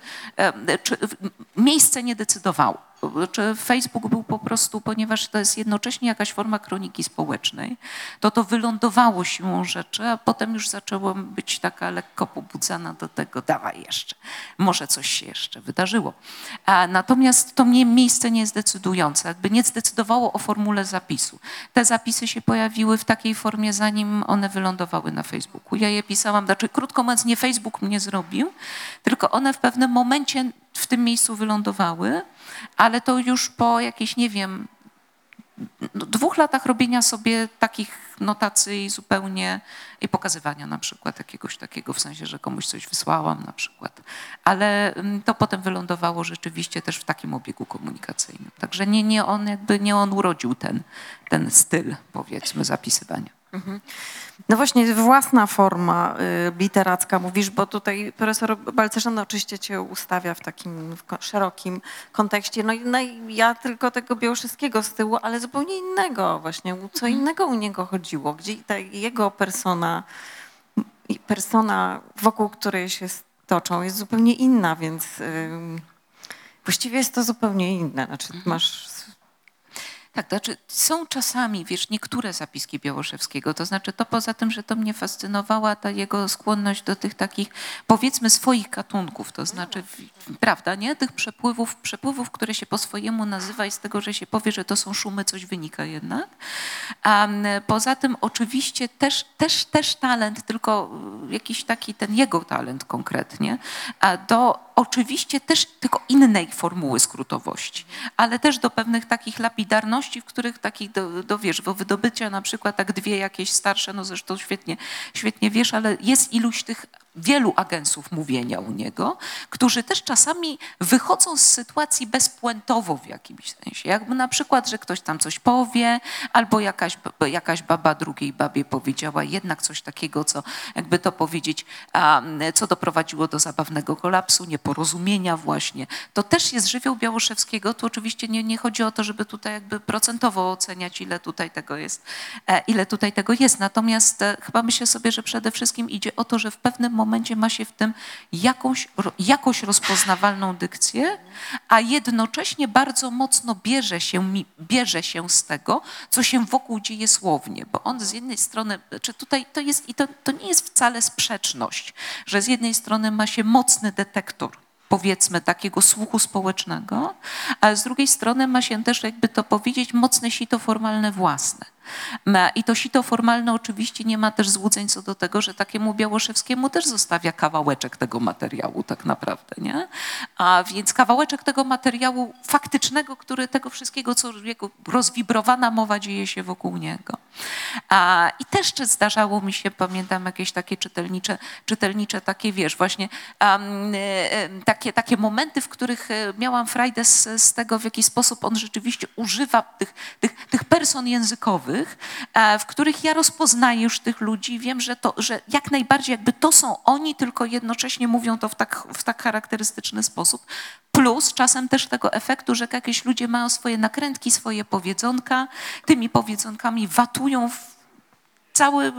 czy miejsce nie decydowało czy Facebook był po prostu, ponieważ to jest jednocześnie jakaś forma kroniki społecznej, to to wylądowało siłą rzeczy, a potem już zaczęłam być taka lekko pobudzana do tego, dawaj jeszcze, może coś się jeszcze wydarzyło. A natomiast to mnie miejsce nie jest decydujące, jakby nie zdecydowało o formule zapisu. Te zapisy się pojawiły w takiej formie, zanim one wylądowały na Facebooku. Ja je pisałam, znaczy krótko mówiąc, nie Facebook mnie zrobił, tylko one w pewnym momencie w tym miejscu wylądowały, ale to już po jakichś, nie wiem, no, dwóch latach robienia sobie takich notacji zupełnie i pokazywania na przykład jakiegoś takiego, w sensie, że komuś coś wysłałam na przykład. Ale mm, to potem wylądowało rzeczywiście też w takim obiegu komunikacyjnym. Także nie, nie on jakby, nie on urodził ten, ten styl, powiedzmy, zapisywania. Mhm. No właśnie, własna forma y, literacka mówisz, bo tutaj profesor Balcerzan oczywiście cię ustawia w takim szerokim kontekście. No, no i ja tylko tego Białyszyskiego z tyłu, ale zupełnie innego właśnie. Co mhm. innego u niego chodziło, gdzie ta jego persona, persona wokół której się toczą jest zupełnie inna, więc właściwie jest to zupełnie inne. Znaczy mhm. masz tak, to znaczy są czasami, wiesz, niektóre zapiski Białoszewskiego, to znaczy to poza tym, że to mnie fascynowała ta jego skłonność do tych takich, powiedzmy, swoich gatunków, to znaczy, prawda, nie? Tych przepływów, przepływów, które się po swojemu nazywa i z tego, że się powie, że to są szumy, coś wynika jednak. A poza tym oczywiście też, też, też talent, tylko jakiś taki ten jego talent konkretnie, do oczywiście też tylko innej formuły skrótowości, ale też do pewnych takich lapidarności, okoliczności, w których takich, do, do wiesz, do wydobycia na przykład tak dwie jakieś starsze, no zresztą świetnie, świetnie wiesz, ale jest iluś tych wielu agensów mówienia u niego, którzy też czasami wychodzą z sytuacji bezpuentowo w jakimś sensie. Jakby na przykład, że ktoś tam coś powie, albo jakaś, jakaś baba drugiej babie powiedziała jednak coś takiego, co jakby to powiedzieć, co doprowadziło do zabawnego kolapsu, nieporozumienia właśnie. To też jest żywioł Białoszewskiego. Tu oczywiście nie, nie chodzi o to, żeby tutaj jakby procentowo oceniać, ile tutaj tego jest, e, ile tutaj tego jest. Natomiast e, chyba myślę sobie, że przede wszystkim idzie o to, że w pewnym momencie ma się w tym jakąś, jakoś rozpoznawalną dykcję, a jednocześnie bardzo mocno bierze się, bierze się z tego, co się wokół dzieje słownie, bo on z jednej strony, czy tutaj to jest, i to, to nie jest wcale sprzeczność, że z jednej strony ma się mocny detektor, powiedzmy, takiego słuchu społecznego, ale z drugiej strony ma się też, jakby to powiedzieć, mocne sito formalne własne. I to sito formalne oczywiście nie ma też złudzeń co do tego, że takiemu Białoszewskiemu też zostawia kawałeczek tego materiału tak naprawdę, nie? A więc kawałeczek tego materiału faktycznego, który tego wszystkiego, co jego rozwibrowana mowa dzieje się wokół niego. A, I też zdarzało mi się, pamiętam jakieś takie czytelnicze, czytelnicze takie, wiesz, właśnie um, takie, takie momenty, w których e, miałam frajdę z, z tego, w jaki sposób on rzeczywiście używa tych, tych, tych person językowych, e, w których ja rozpoznaję już tych ludzi, wiem, że, to, że jak najbardziej jakby to są oni, tylko jednocześnie mówią to w tak, w tak charakterystyczny sposób. Plus czasem też tego efektu, że jakieś ludzie mają swoje nakrętki, swoje powiedzonka, tymi powiedzonkami watują w całe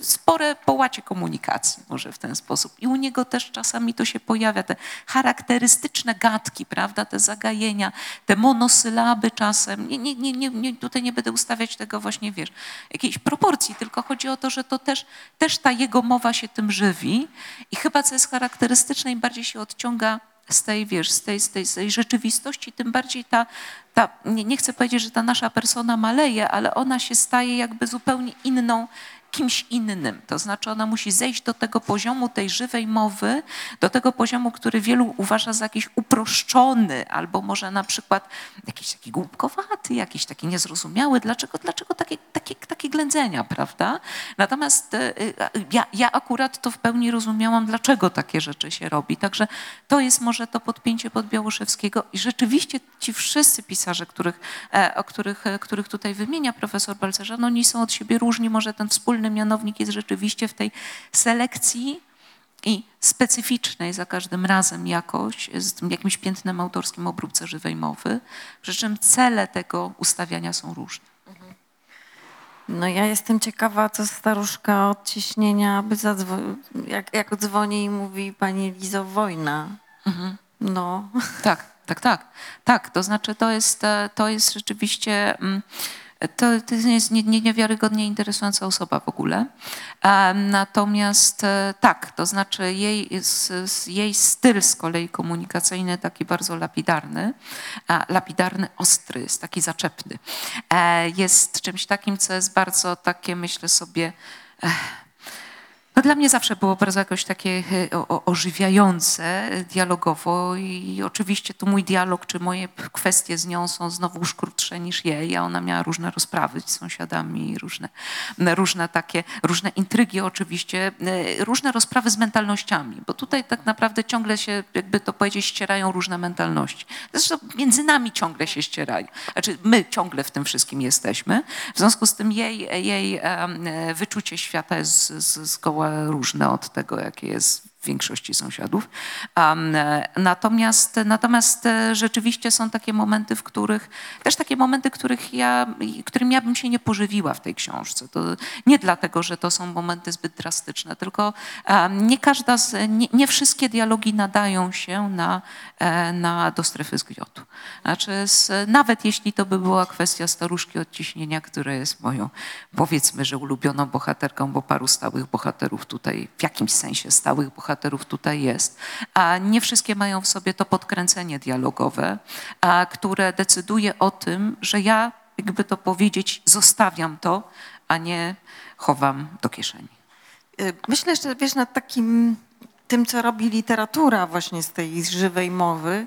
spore połacie komunikacji, może w ten sposób. I u niego też czasami to się pojawia, te charakterystyczne gadki, prawda, te zagajenia, te monosylaby czasem. Nie, nie, nie, nie, tutaj nie będę ustawiać tego właśnie, wiesz, jakiejś proporcji, tylko chodzi o to, że to też, też ta jego mowa się tym żywi i chyba co jest charakterystyczne, im bardziej się odciąga z tej, wiesz, z tej, z tej, z tej rzeczywistości, tym bardziej ta, ta nie, nie chcę powiedzieć, że ta nasza persona maleje, ale ona się staje jakby zupełnie inną, kimś innym. To znaczy ona musi zejść do tego poziomu tej żywej mowy, do tego poziomu, który wielu uważa za jakiś uproszczony, albo może na przykład jakiś taki głupkowaty, jakiś taki niezrozumiały. Dlaczego, dlaczego takie, takie, takie ględzenia, prawda? Natomiast e, e, ja, ja akurat to w pełni rozumiałam, dlaczego takie rzeczy się robi. Także to jest może to podpięcie pod Białoszewskiego i rzeczywiście ci wszyscy pisarze, których, e, o których, e, których tutaj wymienia profesor Balcerzan, oni są od siebie różni. Może ten wspólny mianownik jest rzeczywiście w tej selekcji i specyficznej za każdym razem jakoś, z tym jakimś piętnem autorskim obróbce żywej mowy, przy czym cele tego ustawiania są różne. No ja jestem ciekawa, co staruszka od ciśnienia, aby zadzwo- jak, jak dzwoni i mówi pani Lizo, wojna. No, Tak, tak, tak. Tak, to znaczy to jest, e, to jest rzeczywiście... mm, To, to jest nie- nie- niewiarygodnie interesująca osoba w ogóle. E, Natomiast e, tak, to znaczy jej, jej styl z kolei komunikacyjny, taki bardzo lapidarny, lapidarny, ostry, jest taki zaczepny. E, Jest czymś takim, co jest bardzo takie, myślę sobie, no dla mnie zawsze było bardzo jakoś takie e, ożywiające e, dialogowo i oczywiście tu mój dialog czy moje kwestie z nią są znowu krótsze niż jej, a ona miała różne rozprawy z sąsiadami, różne, różne takie, różne intrygi oczywiście, e, różne rozprawy z mentalnościami, bo tutaj tak naprawdę ciągle się, jakby to powiedzieć, ścierają różne mentalności. Zresztą między nami ciągle się ścierają, znaczy my ciągle w tym wszystkim jesteśmy, w związku z tym jej, jej wyczucie świata jest zgoła różne od tego, jakie jest większości sąsiadów. E, natomiast, natomiast e, rzeczywiście są takie momenty, w których, też takie momenty, których ja, którym ja bym się nie pożywiła w tej książce. To nie dlatego, że to są momenty zbyt drastyczne, tylko nie każda nie, nie wszystkie dialogi nadają się na, e, na, do strefy zgniotu. Znaczy, z, nawet jeśli to by była kwestia staruszki odciśnienia, która jest moją, powiedzmy, że ulubioną bohaterką, bo paru stałych bohaterów tutaj, w jakimś sensie stałych bohaterów tutaj jest, a nie wszystkie mają w sobie to podkręcenie dialogowe, a, które decyduje o tym, że ja, jakby to powiedzieć, zostawiam to, a nie chowam do kieszeni. Y, Myślę, że wiesz, nad takim tym, co robi literatura właśnie z tej żywej mowy,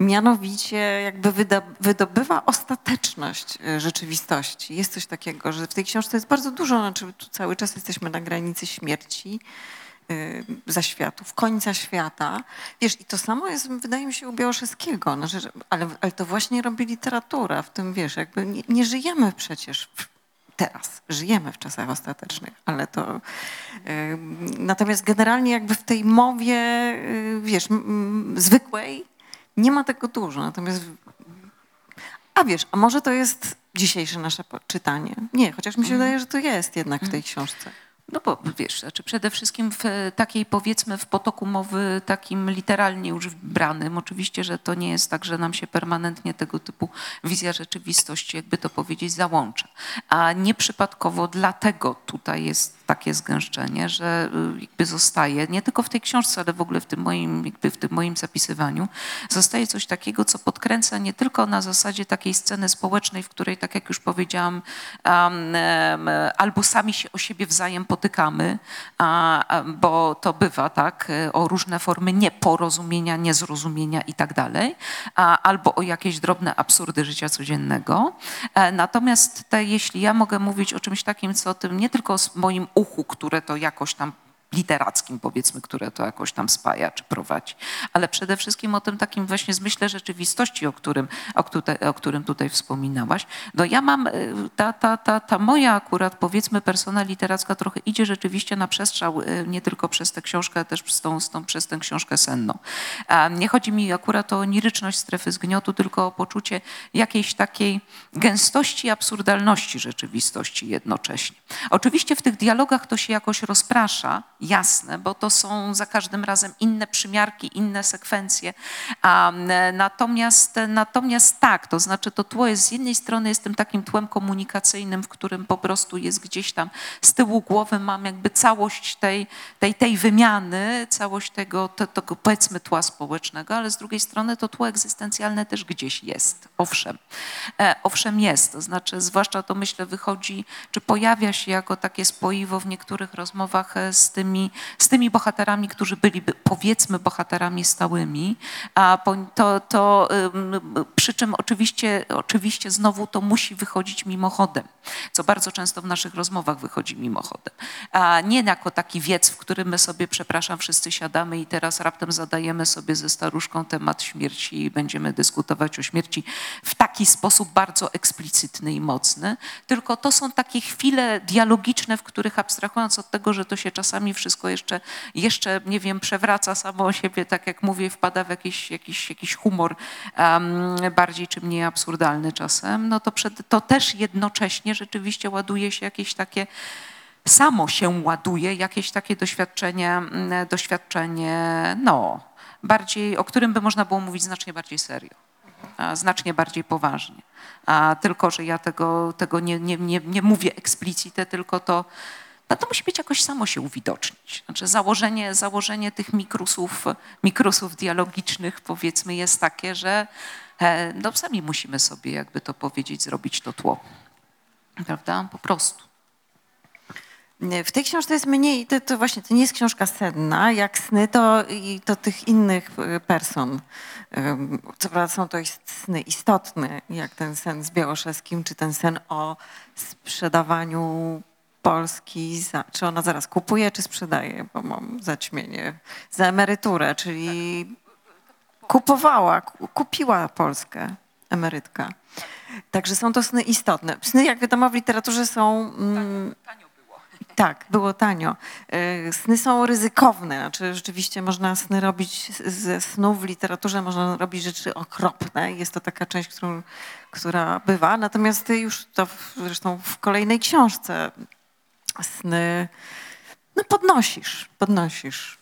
Mianowicie jakby wydobywa ostateczność e, rzeczywistości. Jest coś takiego, że w tej książce jest bardzo dużo, znaczy tu cały czas jesteśmy na granicy śmierci, y, zaświatów, końca świata. Wiesz, i to samo jest, wydaje mi się, u Białoszewskiego, znaczy, że- ale, ale to właśnie robi literatura, w tym, wiesz, jakby nie, nie żyjemy przecież w, teraz, żyjemy w czasach ostatecznych, ale to... y, natomiast generalnie jakby w tej mowie, y, wiesz, zwykłej nie ma tego dużo, natomiast... A wiesz, a może to jest dzisiejsze nasze czytanie? Nie, chociaż mi się wydaje, że to jest jednak w tej książce. No bo wiesz, znaczy przede wszystkim w takiej powiedzmy w potoku mowy takim literalnie już branym. Oczywiście, że to nie jest tak, że nam się permanentnie tego typu wizja rzeczywistości, jakby to powiedzieć, załącza. A nieprzypadkowo dlatego tutaj jest takie zgęszczenie, że y, jakby zostaje, nie tylko w tej książce, ale w ogóle w tym moim, jakby w tym moim zapisywaniu, zostaje coś takiego, co podkręca nie tylko na zasadzie takiej sceny społecznej, w której, tak jak już powiedziałam, albo sami się o siebie wzajem potykamy, bo to bywa, tak, o różne formy nieporozumienia, niezrozumienia i tak dalej, albo o jakieś drobne absurdy życia codziennego. E, Natomiast te, jeśli ja mogę mówić o czymś takim, co o tym nie tylko s- moim uchu, które to jakoś tam literackim, powiedzmy, które to jakoś tam spaja czy prowadzi, ale przede wszystkim o tym takim właśnie zmyśle rzeczywistości, o którym, o, tutaj, o którym tutaj wspominałaś. No ja mam, y, ta, ta, ta, ta moja akurat powiedzmy persona literacka trochę idzie rzeczywiście na przestrzał, y, nie tylko przez tę książkę, ale też z tą, z tą, przez tę książkę senną. Nie chodzi mi akurat o oniryczność strefy zgniotu, tylko o poczucie jakiejś takiej gęstości absurdalności rzeczywistości jednocześnie. Oczywiście w tych dialogach to się jakoś rozprasza, jasne, bo to są za każdym razem inne przymiarki, inne sekwencje. M, natomiast, natomiast tak, to znaczy to tło jest z jednej strony jest tym takim tłem komunikacyjnym, w którym po prostu jest gdzieś tam z tyłu głowy mam jakby całość tej, tej, tej wymiany, całość tego, te- tego powiedzmy tła społecznego, ale z drugiej strony to tło egzystencjalne też gdzieś jest, owszem. E, owszem jest, to znaczy zwłaszcza to myślę wychodzi, czy pojawia się jako takie spoiwo w niektórych rozmowach e, z tymi, z tymi bohaterami, którzy byliby powiedzmy bohaterami stałymi, a to, to przy czym oczywiście, oczywiście znowu to musi wychodzić mimochodem, co bardzo często w naszych rozmowach wychodzi mimochodem. A nie jako taki wiec, w którym my sobie, przepraszam, wszyscy siadamy i teraz raptem zadajemy sobie ze staruszką temat śmierci i będziemy dyskutować o śmierci w taki sposób bardzo eksplicytny i mocny, tylko to są takie chwile dialogiczne, w których abstrahując od tego, że to się czasami wszystko jeszcze, jeszcze nie wiem, przewraca samo siebie, tak jak mówię, wpada w jakiś, jakiś, jakiś humor um, bardziej czy mniej absurdalny czasem, no to, przed, to też jednocześnie rzeczywiście ładuje się jakieś takie samo się ładuje jakieś takie doświadczenie, mm, doświadczenie, no, bardziej, o którym by można było mówić znacznie bardziej serio, znacznie bardziej poważnie. A tylko, że ja tego, tego nie, nie, nie, nie mówię eksplicite, tylko to, no to musi być jakoś samo się uwidocznić. Znaczy założenie, założenie tych mikrusów, mikrusów dialogicznych powiedzmy jest takie, że e, no sami musimy sobie, jakby to powiedzieć, zrobić to tło. Prawda? Po prostu. W tej książce jest mniej, to, to właśnie to nie jest książka senna, jak sny to, i to tych innych y, person. Co prawda są to sny istotne, jak ten sen z Białoszewskim, czy ten sen o sprzedawaniu Polski, za, czy ona zaraz kupuje, czy sprzedaje, bo mam zaćmienie, za emeryturę, czyli kupowała, ku- kupiła Polskę emerytka. Także są to sny istotne. Sny, jak wiadomo, w literaturze są... Mm, tak, było tanio. Y, Sny są ryzykowne, znaczy rzeczywiście można sny robić ze snów w literaturze, można robić rzeczy okropne. Jest to taka część, którą, która bywa. Natomiast już to zresztą w kolejnej książce sny no podnosisz, podnosisz.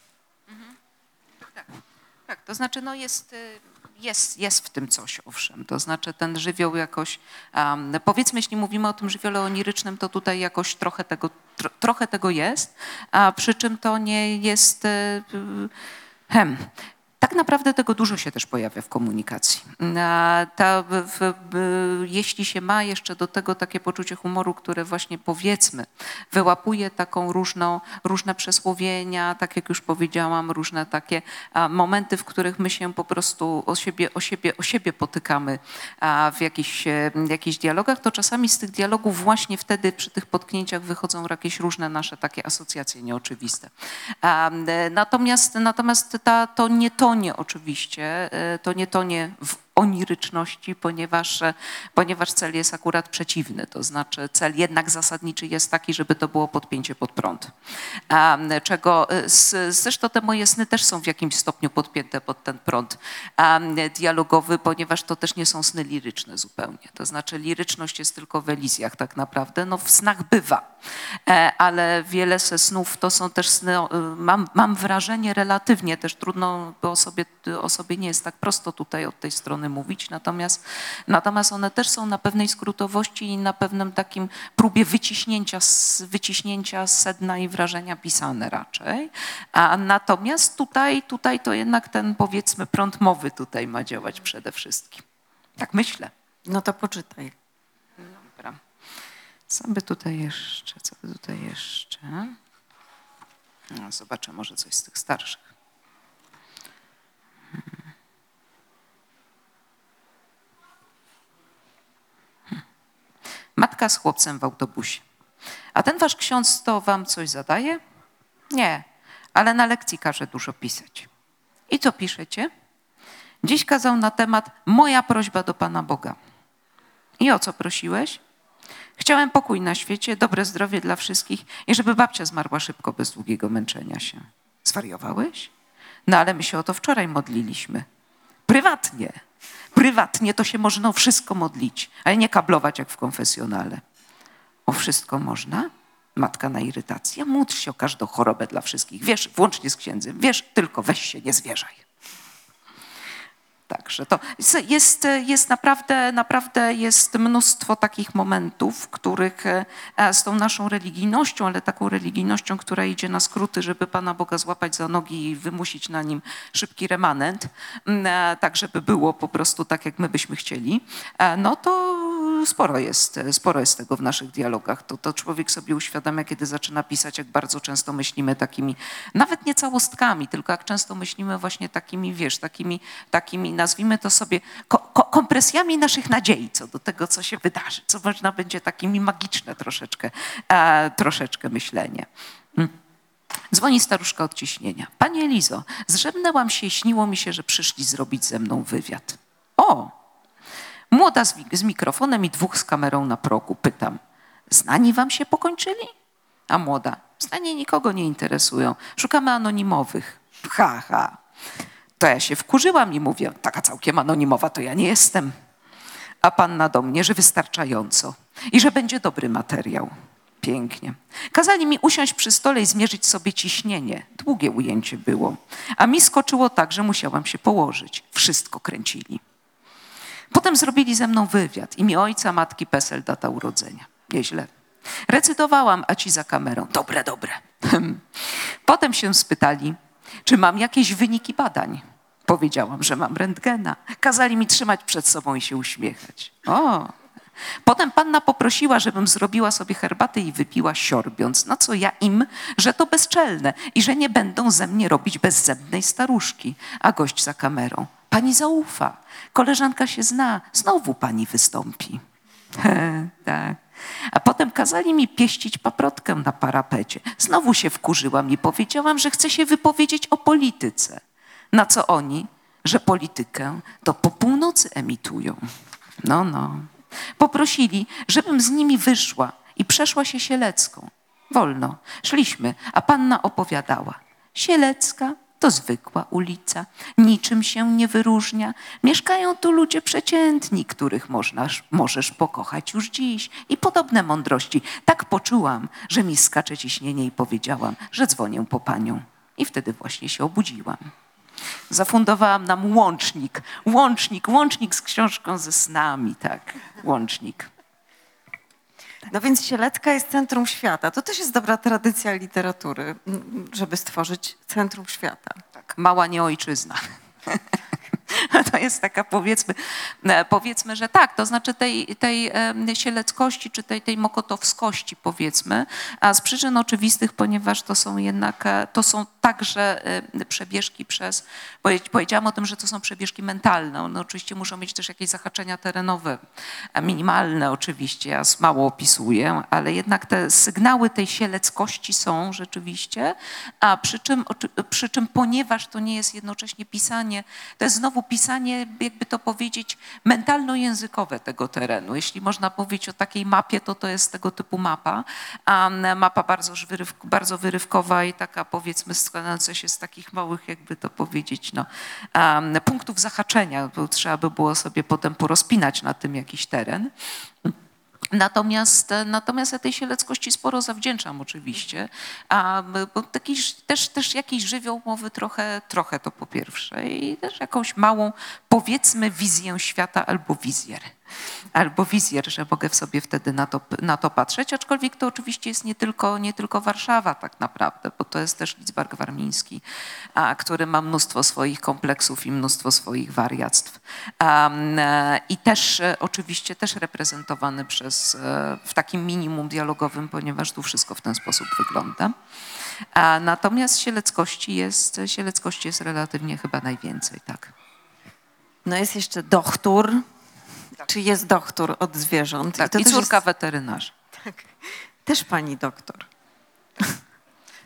Tak, to znaczy no jest, y, jest, jest w tym coś, owszem. To znaczy ten żywioł jakoś, um, powiedzmy, jeśli mówimy o tym żywiole onirycznym, to tutaj jakoś trochę tego, tro, trochę tego jest, a przy czym to nie jest... y, y, Hem. Tak naprawdę tego dużo się też pojawia w komunikacji. Ta, w, w, jeśli się ma jeszcze do tego takie poczucie humoru, które właśnie powiedzmy wyłapuje taką różną, różne przesłowienia, tak jak już powiedziałam, różne takie momenty, w których my się po prostu o siebie, o siebie, o siebie potykamy a, w jakichś, e, dialogach, to czasami z tych dialogów właśnie wtedy przy tych potknięciach wychodzą jakieś różne nasze takie asocjacje nieoczywiste. E, Natomiast, natomiast ta, to nie tonie oczywiście, e, to nie tonie w oniryczności, ponieważ, e, ponieważ cel jest akurat przeciwny. To znaczy cel jednak zasadniczy jest taki, żeby to było podpięcie pod prąd. Czego e, zresztą te moje sny też są w jakimś stopniu podpięte pod ten prąd dialogowy, ponieważ to też nie są sny liryczne zupełnie. To znaczy liryczność jest tylko w elizjach tak naprawdę. No w snach bywa, E, ale wiele ze snów to są też sny, y, mam, mam wrażenie relatywnie też trudno, bo o sobie, o sobie nie jest tak prosto tutaj od tej strony mówić, natomiast, natomiast one też są na pewnej skrótowości i na pewnym takim próbie wyciśnięcia, z, wyciśnięcia sedna i wrażenia pisane raczej. A natomiast tutaj, tutaj to jednak ten powiedzmy prąd mowy tutaj ma działać przede wszystkim. Tak myślę. No to poczytaj. Dobra. Co by tutaj jeszcze, co by tutaj jeszcze? No, zobaczę może coś z tych starszych. Hmm. Matka z chłopcem w autobusie. A ten wasz ksiądz to wam coś zadaje? Nie, ale na lekcji każe dużo pisać. I co piszecie? Dziś kazał na temat moja prośba do Pana Boga. I o co prosiłeś? Chciałem pokój na świecie, dobre zdrowie dla wszystkich i żeby babcia zmarła szybko, bez długiego męczenia się. Zwariowałeś? No ale my się o to wczoraj modliliśmy. Prywatnie. Prywatnie to się można o wszystko modlić, ale nie kablować jak w konfesjonale. O wszystko można? Matka na irytację. Módl się o każdą chorobę dla wszystkich. Wiesz, włącznie z księdzem. Wiesz, tylko weź się, nie zwierzaj. Także to jest, jest naprawdę, naprawdę jest mnóstwo takich momentów, w których e, z tą naszą religijnością, ale taką religijnością, która idzie na skróty, żeby Pana Boga złapać za nogi i wymusić na nim szybki remanent, m, e, tak żeby było po prostu tak, jak my byśmy chcieli, e, no to sporo jest, sporo jest tego w naszych dialogach. To, to człowiek sobie uświadamia, kiedy zaczyna pisać, jak bardzo często myślimy takimi, nawet nie całostkami, tylko jak często myślimy właśnie takimi, wiesz, takimi, takimi nazwijmy to sobie ko ko kompresjami naszych nadziei co do tego, co się wydarzy, co można będzie takimi magiczne troszeczkę, e, troszeczkę myślenie. Mm. Dzwoni staruszka od ciśnienia. Panie Elizo, zrzemnęłam się i śniło mi się, że przyszli zrobić ze mną wywiad. O, Młoda z, z, mikrofonem i dwóch z kamerą na progu. Pytam, znani wam się pokończyli? A młoda, znani nikogo nie interesują. Szukamy anonimowych. Ha, ha. To ja się wkurzyłam i mówię, taka całkiem anonimowa to ja nie jestem. A panna do mnie, że wystarczająco i że będzie dobry materiał. Pięknie. Kazali mi usiąść przy stole i zmierzyć sobie ciśnienie. Długie ujęcie było. A mi skoczyło tak, że musiałam się położyć. Wszystko kręcili. Potem zrobili ze mną wywiad. Imię ojca, matki, PESEL, data urodzenia. Nieźle. Recytowałam, a ci za kamerą. Dobre, dobre. Potem się spytali, czy mam jakieś wyniki badań. Powiedziałam, że mam rentgena. Kazali mi trzymać przed sobą i się uśmiechać. O. Potem panna poprosiła, żebym zrobiła sobie herbatę i wypiła siorbiąc, na co ja im, że to bezczelne i że nie będą ze mnie robić bezzębnej staruszki. A gość za kamerą. Pani zaufa. Koleżanka się zna. Znowu pani wystąpi. tak. A potem kazali mi pieścić paprotkę na parapecie. Znowu się wkurzyłam i powiedziałam, że chcę się wypowiedzieć o polityce. Na co oni? Że politykę to po północy emitują. No, no. Poprosili, żebym z nimi wyszła i przeszła się Sielecką. Wolno. Szliśmy, a panna opowiadała. Sielecka to zwykła ulica, niczym się nie wyróżnia. Mieszkają tu ludzie przeciętni, których można, możesz pokochać już dziś. I podobne mądrości. Tak poczułam, że mi skacze ciśnienie i powiedziałam, że dzwonię po panią. I wtedy właśnie się obudziłam. Zafundowałam nam łącznik, łącznik, łącznik z książką ze snami, tak, łącznik. No więc Sielecka jest centrum świata. To też jest dobra tradycja literatury, żeby stworzyć centrum świata. Tak, mała nieojczyzna. To jest taka powiedzmy, e, powiedzmy, że tak, to znaczy tej, tej sieleckości czy tej, tej mokotowskości powiedzmy, a z przyczyn oczywistych, ponieważ to są jednak, e, to są także e, przebieżki przez, powie- powiedziałam o tym, że to są przebieżki mentalne, one oczywiście muszą mieć też jakieś zahaczenia terenowe, a minimalne oczywiście, ja mało opisuję, ale jednak te sygnały tej sieleckości są rzeczywiście, a przy czym, przy czym ponieważ to nie jest jednocześnie pisanie, to jest znowu pisanie, jakby to powiedzieć, mentalno-językowe tego terenu. Jeśli można mówić o takiej mapie, to to jest tego typu mapa. Mapa bardzo, bardzo wyrywkowa i taka powiedzmy składająca się z takich małych, jakby to powiedzieć, no, punktów zahaczenia, bo trzeba by było sobie potem porozpinać na tym jakiś teren. Natomiast, natomiast ja tej sieleckości sporo zawdzięczam oczywiście, a bo taki, też, też jakiś żywioł mowy trochę, trochę to po pierwsze i też jakąś małą powiedzmy wizję świata albo wizjer. Albo wizjer, że mogę sobie wtedy na to, na to patrzeć, aczkolwiek to oczywiście jest nie tylko, nie tylko Warszawa tak naprawdę, bo to jest też Lidzbark Warmiński, a, który ma mnóstwo swoich kompleksów i mnóstwo swoich wariactw. E, I też e, oczywiście też reprezentowany przez, e, w takim minimum dialogowym, ponieważ tu wszystko w ten sposób wygląda. Natomiast sieleckości jest, sieleckości jest relatywnie chyba najwięcej, tak. No jest jeszcze dochtur. Czy jest dochtur od zwierząt? tak. to I córka jest- weterynarza. Też pani doktor.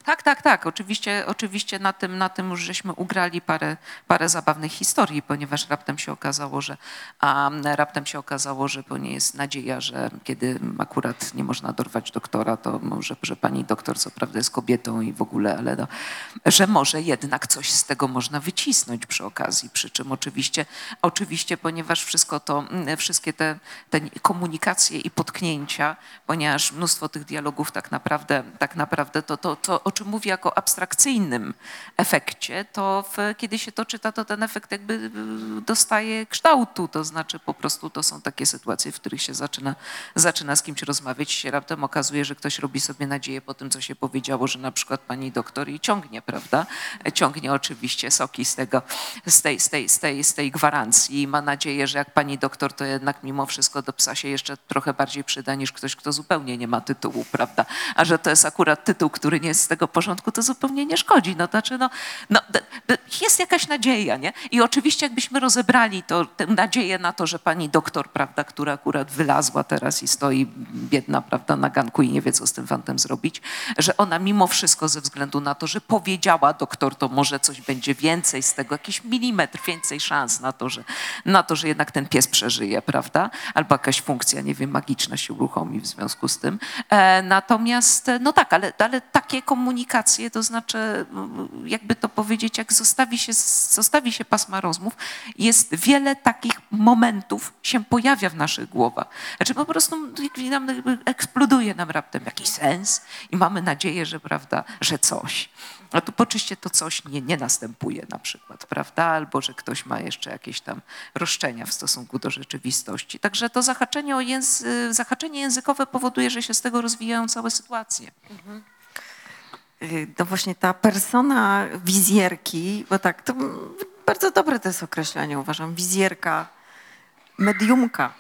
Tak, tak, tak. Oczywiście, oczywiście na, tym, na tym już żeśmy ugrali parę, parę zabawnych historii, ponieważ raptem się okazało, że a, raptem się okazało, że to nie jest nadzieja, że kiedy akurat nie można dorwać doktora, to może, że pani doktor co prawda jest kobietą i w ogóle, ale no, że może jednak coś z tego można wycisnąć przy okazji. Przy czym oczywiście, oczywiście ponieważ wszystko to, wszystkie te, te komunikacje i potknięcia, ponieważ mnóstwo tych dialogów tak naprawdę, tak naprawdę to, to, to o czym mówię jako abstrakcyjnym efekcie, to w, kiedy się to czyta, to ten efekt jakby y, dostaje kształtu, to znaczy po prostu to są takie sytuacje, w których się zaczyna, zaczyna z kimś rozmawiać się raptem okazuje, że ktoś robi sobie nadzieję po tym, co się powiedziało, że na przykład pani doktor i ciągnie, prawda? Ciągnie oczywiście soki z tego, z tej, z tej, z tej, z tej gwarancji i ma nadzieję, że jak pani doktor, to jednak mimo wszystko do psa się jeszcze trochę bardziej przyda niż ktoś, kto zupełnie nie ma tytułu, prawda? A że to jest akurat tytuł, który nie jest z tego porządku, to zupełnie nie szkodzi. No, znaczy, no, no, jest jakaś nadzieja, nie? I oczywiście jakbyśmy rozebrali to, tę nadzieję na to, że pani doktor, prawda, która akurat wylazła teraz i stoi biedna, prawda, na ganku i nie wie, co z tym fantem zrobić, że ona mimo wszystko ze względu na to, że powiedziała doktor, to może coś będzie więcej z tego, jakiś milimetr więcej szans na to, że, na to, że jednak ten pies przeżyje, prawda? Albo jakaś funkcja, nie wiem, magiczna się uruchomi w związku z tym. E, natomiast, no tak, ale, ale takie komunikacje, to znaczy, mm, jakby to powiedzieć, jak zostawi się, zostawi się pasma rozmów, jest wiele takich momentów się pojawia w naszych głowach. Znaczy po prostu nam jakby eksploduje nam raptem jakiś sens i mamy nadzieję, że prawda, że coś. A tu oczywiście to coś nie, nie następuje na przykład, prawda? Albo że ktoś ma jeszcze jakieś tam roszczenia w stosunku do rzeczywistości. Także to zahaczenie, języ, zahaczenie językowe powoduje, że się z tego rozwijają całe sytuacje. Y, No właśnie ta persona wizjerki, bo tak, to bardzo dobre to jest określenie, uważam. Wizjerka, mediumka.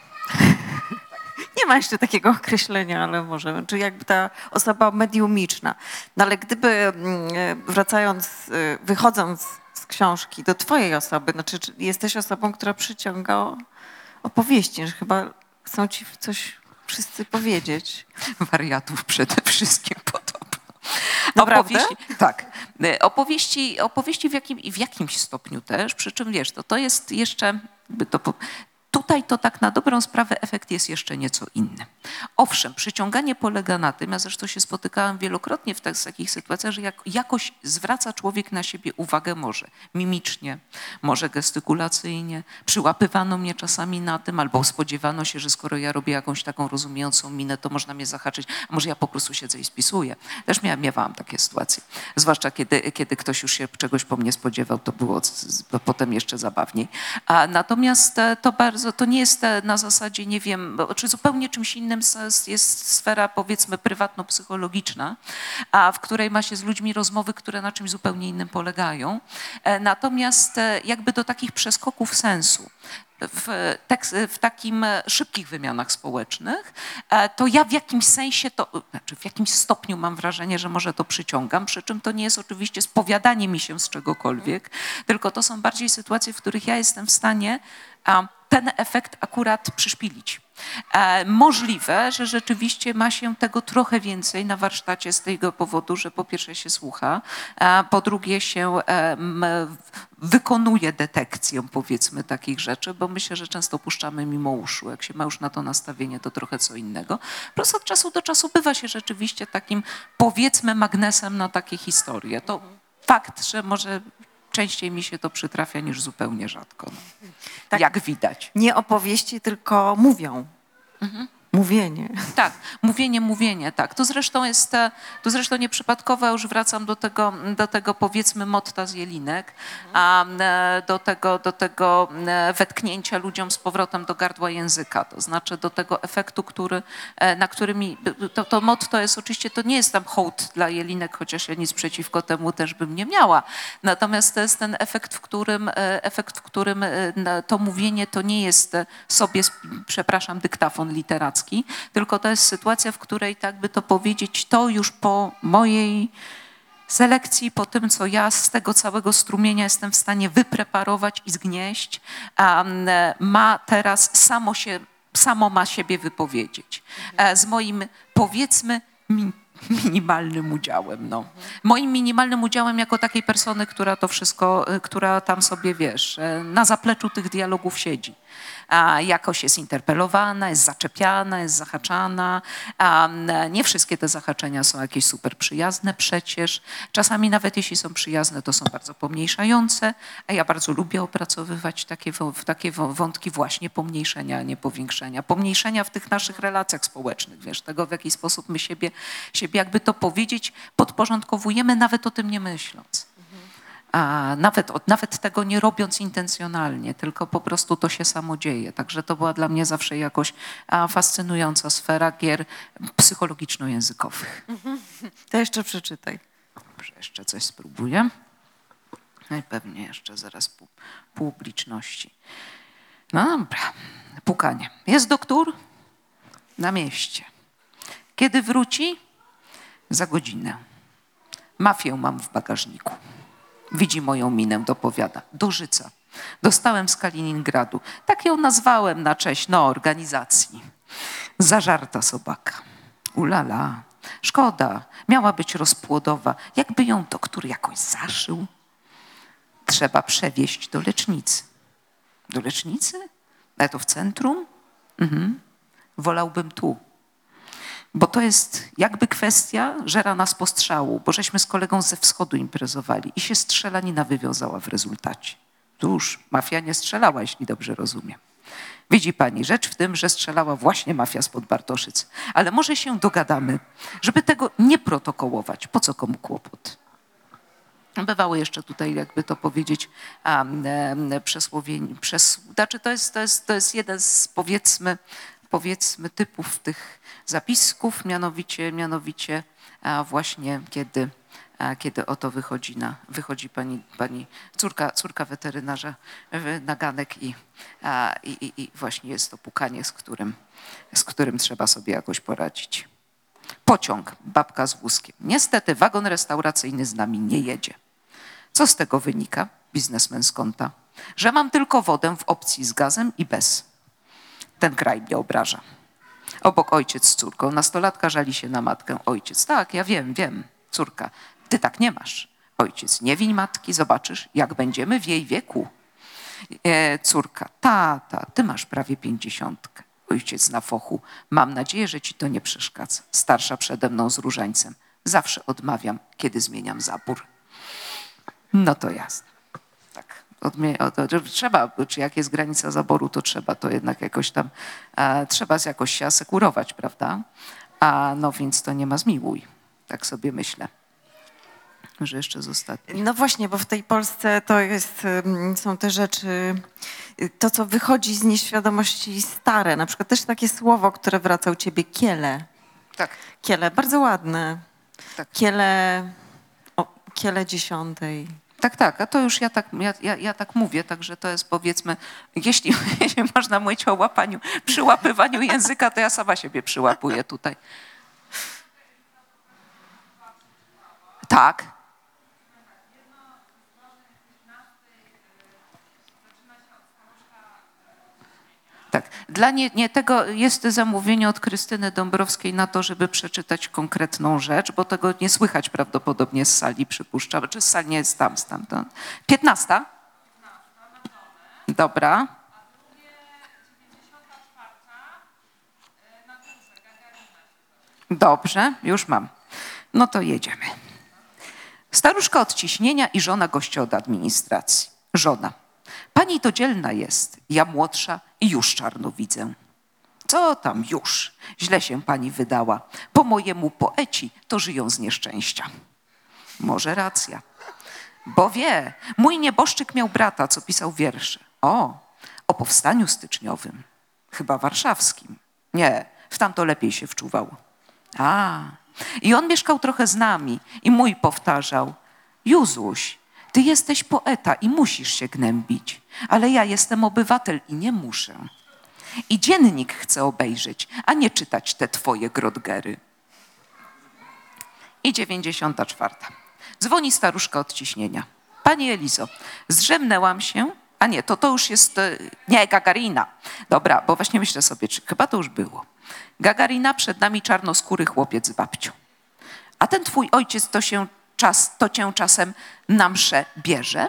Nie ma jeszcze takiego określenia, ale może, czy jakby ta osoba mediumiczna. No ale gdyby, mm, e, wracając, e, wychodząc z książki do twojej osoby, znaczy czy jesteś osobą, która przyciąga opowieści, że chyba chcą ci coś wszyscy powiedzieć. Wariatów przede wszystkim podobno. Naprawdę? Opowieści, tak. E, Opowieści, opowieści w, jakim, w jakimś stopniu też, przy czym wiesz, to, to jest jeszcze, to, tutaj to tak na dobrą sprawę efekt jest jeszcze nieco inny. Owszem, przyciąganie polega na tym, ja zresztą się spotykałam wielokrotnie w tak, takich sytuacjach, że jak, jakoś zwraca człowiek na siebie uwagę może mimicznie, może gestykulacyjnie. Przyłapywano mnie czasami na tym, albo spodziewano się, że skoro ja robię jakąś taką rozumiejącą minę, to można mnie zahaczyć, a może ja po prostu siedzę i spisuję. Też miałam, miewałam takie sytuacje. Zwłaszcza kiedy, kiedy ktoś już się czegoś po mnie spodziewał, to było potem jeszcze zabawniej. A natomiast e, to bardzo, to nie jest e, na zasadzie, nie wiem, czy zupełnie czymś innym jest sfera powiedzmy prywatno-psychologiczna, a w której ma się z ludźmi rozmowy, które na czymś zupełnie innym polegają. E, Natomiast e, jakby do takich przeskoków sensu w, tekst, w takim szybkich wymianach społecznych, to ja w jakimś sensie to, znaczy w jakimś stopniu mam wrażenie, że może to przyciągam, przy czym to nie jest oczywiście spowiadanie mi się z czegokolwiek, tylko to są bardziej sytuacje, w których ja jestem w stanie a, ten efekt akurat przyszpilić. E, możliwe, że rzeczywiście ma się tego trochę więcej na warsztacie z tego powodu, że po pierwsze się słucha, po drugie się wykonuje detekcję powiedzmy takich rzeczy, bo myślę, że często puszczamy mimo uszu. Jak się ma już na to nastawienie, to trochę co innego. Prostu od czasu do czasu bywa się rzeczywiście takim powiedzmy magnesem na takie historie. To fakt, że może częściej mi się to przytrafia niż zupełnie rzadko. No. Tak. Jak widać. Nie opowieści, tylko mówią. Mówienie. Tak, mówienie, mówienie, tak. To zresztą jest, e, to zresztą nieprzypadkowo, ja już wracam do tego, do tego powiedzmy motta z Jelinek, a e, do tego, do tego e, wetknięcia ludziom z powrotem do gardła języka, to znaczy do tego efektu, który, na którymi, to, to motto jest oczywiście, to nie jest tam hołd dla Jelinek, chociaż ja nic przeciwko temu też bym nie miała, natomiast to jest ten efekt, w którym, efekt, w którym to mówienie to nie jest sobie, przepraszam, dyktafon literacki, tylko to jest sytuacja, w której, tak by to powiedzieć, to już po mojej selekcji, po tym, co ja z tego całego strumienia jestem w stanie wypreparować i zgnieść, ma teraz samo się, samo ma siebie wypowiedzieć. E, Z moim, powiedzmy, mi, minimalnym udziałem. No. Moim minimalnym udziałem jako takiej persony, która to wszystko, y, która tam sobie, wiesz, e, na zapleczu tych dialogów siedzi. Jakoś jest interpelowana, jest zaczepiana, jest zahaczana. Nie wszystkie te zahaczenia są jakieś super przyjazne przecież. Czasami nawet jeśli są przyjazne, to są bardzo pomniejszające, a ja bardzo lubię opracowywać takie, takie wątki właśnie pomniejszenia, a nie powiększenia. Pomniejszenia w tych naszych relacjach społecznych, wiesz, tego w jaki sposób my siebie, siebie jakby to powiedzieć, podporządkowujemy, nawet o tym nie myśląc. A nawet, nawet tego nie robiąc intencjonalnie, tylko po prostu to się samo dzieje. Także to była dla mnie zawsze jakoś fascynująca sfera gier psychologiczno-językowych. To jeszcze przeczytaj. Dobrze, jeszcze coś spróbuję. No i pewnie jeszcze zaraz publiczności. No dobra, pukanie. Jest doktor? Na mieście. Kiedy wróci? Za godzinę. Mafię mam w bagażniku. Widzi moją minę, dopowiada. Dożyca. Dostałem z Kaliningradu. Tak ją nazwałem na cześć, no, organizacji. Zażarta sobaka. Ulala. Szkoda. Miała być rozpłodowa. Jakby ją doktor jakoś zaszył. Trzeba przewieźć do lecznicy. Do lecznicy? Ale to w centrum? Mhm. Wolałbym tu. Bo to jest jakby kwestia żera nas postrzału, bo żeśmy z kolegą ze wschodu imprezowali i się strzelanina wywiązała w rezultacie. Tuż, mafia nie strzelała, jeśli dobrze rozumiem. Widzi pani, rzecz w tym, że strzelała właśnie mafia spod Bartoszyc. Ale może się dogadamy, żeby tego nie protokołować. Po co komu kłopot? Bywały jeszcze tutaj, jakby to powiedzieć, um, przesłowień, przes, znaczy to jest, to, jest, to jest jeden z powiedzmy, powiedzmy typów tych zapisków, mianowicie, mianowicie właśnie kiedy, kiedy oto wychodzi, na, wychodzi pani, pani córka, córka weterynarza e, Naganek i, a, i, i, i właśnie jest to pukanie, z którym, z którym trzeba sobie jakoś poradzić. Pociąg, babka z wózkiem. Niestety wagon restauracyjny z nami nie jedzie. Co z tego wynika, biznesmen z konta? Że mam tylko wodę w opcji z gazem i bez. Ten kraj mnie obraża. Obok ojciec z córką. Nastolatka żali się na matkę. Ojciec, tak, ja wiem, wiem. Córka, ty tak nie masz. Ojciec, nie wiń matki, zobaczysz, jak będziemy w jej wieku. E, córka, tata, ty masz prawie pięćdziesiątkę. Ojciec na fochu, mam nadzieję, że ci to nie przeszkadza. Starsza przede mną z różańcem. Zawsze odmawiam, kiedy zmieniam zabór. No to jasne. Tak. Odmie- o- to, że trzeba, czy jak jest granica zaboru, to trzeba to jednak jakoś tam, trzeba jakoś się asekurować, prawda? A no więc to nie ma zmiłuj. Tak sobie myślę. Że jeszcze z ostatnich. No właśnie, bo w tej Polsce to jest, ym, są te rzeczy y, to, co wychodzi z nieświadomości stare. Na przykład też takie słowo, które wraca u ciebie, kiele. Tak, Kiele, bardzo ładne. Tak. Kiele, o, kiele dziesiątej. Tak, tak. A to już ja tak, ja, ja, ja tak mówię, także to jest powiedzmy, jeśli, jeśli można mówić o łapaniu, przyłapywaniu języka, to ja sama siebie przyłapuję tutaj. Tak. Tak. Dla nie, nie tego jest zamówienie od Krystyny Dąbrowskiej na to, żeby przeczytać konkretną rzecz, bo tego nie słychać prawdopodobnie z sali, przypuszczam. Czy z sali nie jest tam, stamtąd. 15? Dobra. Dobrze, już mam. No to jedziemy. Staruszka od ciśnienia i żona gościa od administracji. Żona. Pani to dzielna jest, ja młodsza i już czarno widzę. Co tam już? Źle się pani wydała. Po mojemu poeci to żyją z nieszczęścia. Może racja. Bo wie, mój nieboszczyk miał brata, co pisał wiersze. O, o powstaniu styczniowym. Chyba warszawskim. Nie, w tamto lepiej się wczuwał. A, i on mieszkał trochę z nami i mój powtarzał. Józuś, ty jesteś poeta i musisz się gnębić, ale ja jestem obywatel i nie muszę. I dziennik chcę obejrzeć, a nie czytać te twoje grodgery. I dziewięćdziesiąta czwarta. Dzwoni staruszka od ciśnienia. Pani Elizo, zrzemnęłam się. A nie, to to już jest. e, Nie, Gagarina. Dobra, bo właśnie myślę sobie, czy chyba to już było. Gagarina, przed nami czarnoskóry chłopiec z babcią. A ten twój ojciec to się czas, to cię czasem na mszę bierze?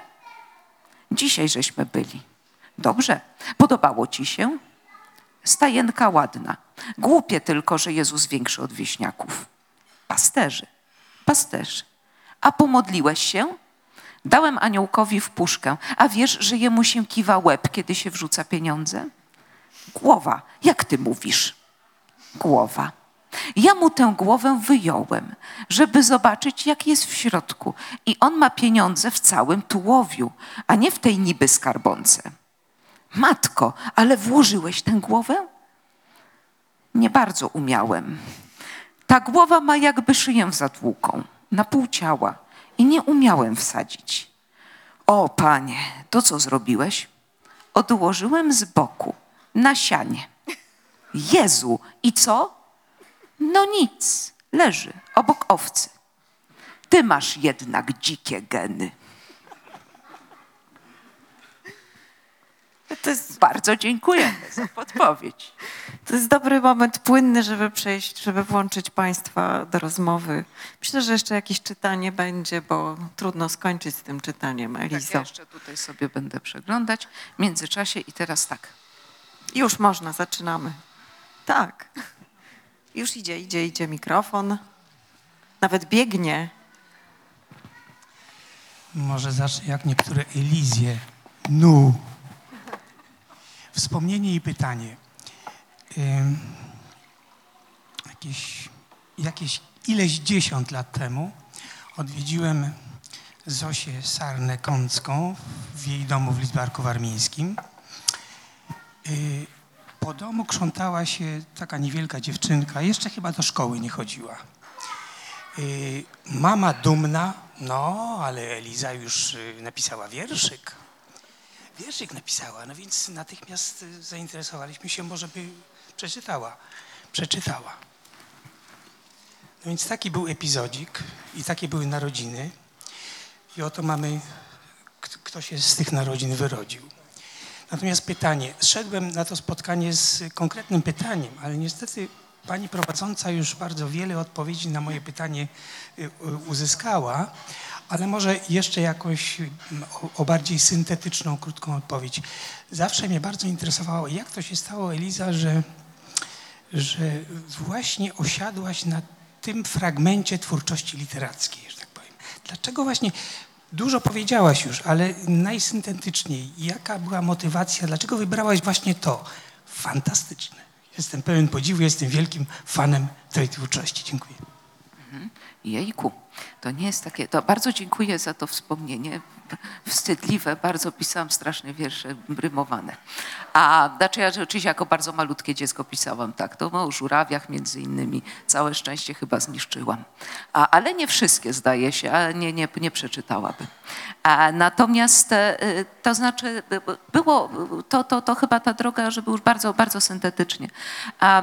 Dzisiaj żeśmy byli. Dobrze. Podobało ci się? Stajenka ładna. Głupie tylko, że Jezus większy od wieśniaków. Pasterzy. Pasterzy. A pomodliłeś się? Dałem aniołkowi w puszkę. A wiesz, że jemu się kiwa łeb, kiedy się wrzuca pieniądze? Głowa. Jak ty mówisz? Głowa. Ja mu tę głowę wyjąłem, żeby zobaczyć, jak jest w środku. I on ma pieniądze w całym tułowiu, a nie w tej niby skarbonce. Matko, ale włożyłeś tę głowę? Nie bardzo umiałem. Ta głowa ma jakby szyję zatłuką, na pół ciała i nie umiałem wsadzić. O, panie, to co zrobiłeś? Odłożyłem z boku, na sianie. Jezu, i co? No nic, leży obok owcy. Ty masz jednak dzikie geny. To jest, Bardzo dziękujemy za podpowiedź. to jest dobry moment płynny, żeby przejść, żeby włączyć Państwa do rozmowy. Myślę, że jeszcze jakieś czytanie będzie, bo trudno skończyć z tym czytaniem, Tak, Elizo. ja jeszcze tutaj sobie będę przeglądać w międzyczasie i teraz tak. Już można, zaczynamy. Tak. Już idzie, idzie, idzie mikrofon. Nawet biegnie. Może zacznę jak niektóre Elizje. Nu. Wspomnienie i pytanie. Ym, jakieś, jakieś ileś dziesiąt lat temu odwiedziłem Zosię Sarnę-Kącką w jej domu w Lidzbarku Warmińskim. Y, po domu krzątała się taka niewielka dziewczynka, jeszcze chyba do szkoły nie chodziła. Y, Mama dumna, no, ale Eliza już y, napisała wierszyk. Wierszyk napisała, no więc natychmiast y, zainteresowaliśmy się, może by przeczytała. Przeczytała. No więc taki był epizodzik i takie były narodziny. I oto mamy, kto się z tych narodzin wyrodził. Natomiast pytanie, zszedłem na to spotkanie z konkretnym pytaniem, ale niestety pani prowadząca już bardzo wiele odpowiedzi na moje pytanie y, uzyskała, ale może jeszcze jakąś o, o bardziej syntetyczną, krótką odpowiedź. Zawsze mnie bardzo interesowało, jak to się stało, Eliza, że, że właśnie osiadłaś na tym fragmencie twórczości literackiej, że tak powiem. Dlaczego właśnie Dużo powiedziałaś już, ale najsyntetyczniej, jaka była motywacja, dlaczego wybrałaś właśnie to? Fantastyczne. Jestem pełen podziwu, jestem wielkim fanem tej twórczości. Dziękuję. Jejku, to nie jest takie, to bardzo dziękuję za to wspomnienie. Wstydliwe, bardzo pisałam straszne wiersze rymowane. A znaczy ja oczywiście jako bardzo malutkie dziecko pisałam tak, to o żurawiach między innymi. Całe szczęście chyba zniszczyłam. A, ale nie wszystkie zdaje się, nie, nie, nie przeczytałabym. Natomiast e, to znaczy było, to, to, to chyba ta droga, żeby już bardzo, bardzo syntetycznie. A,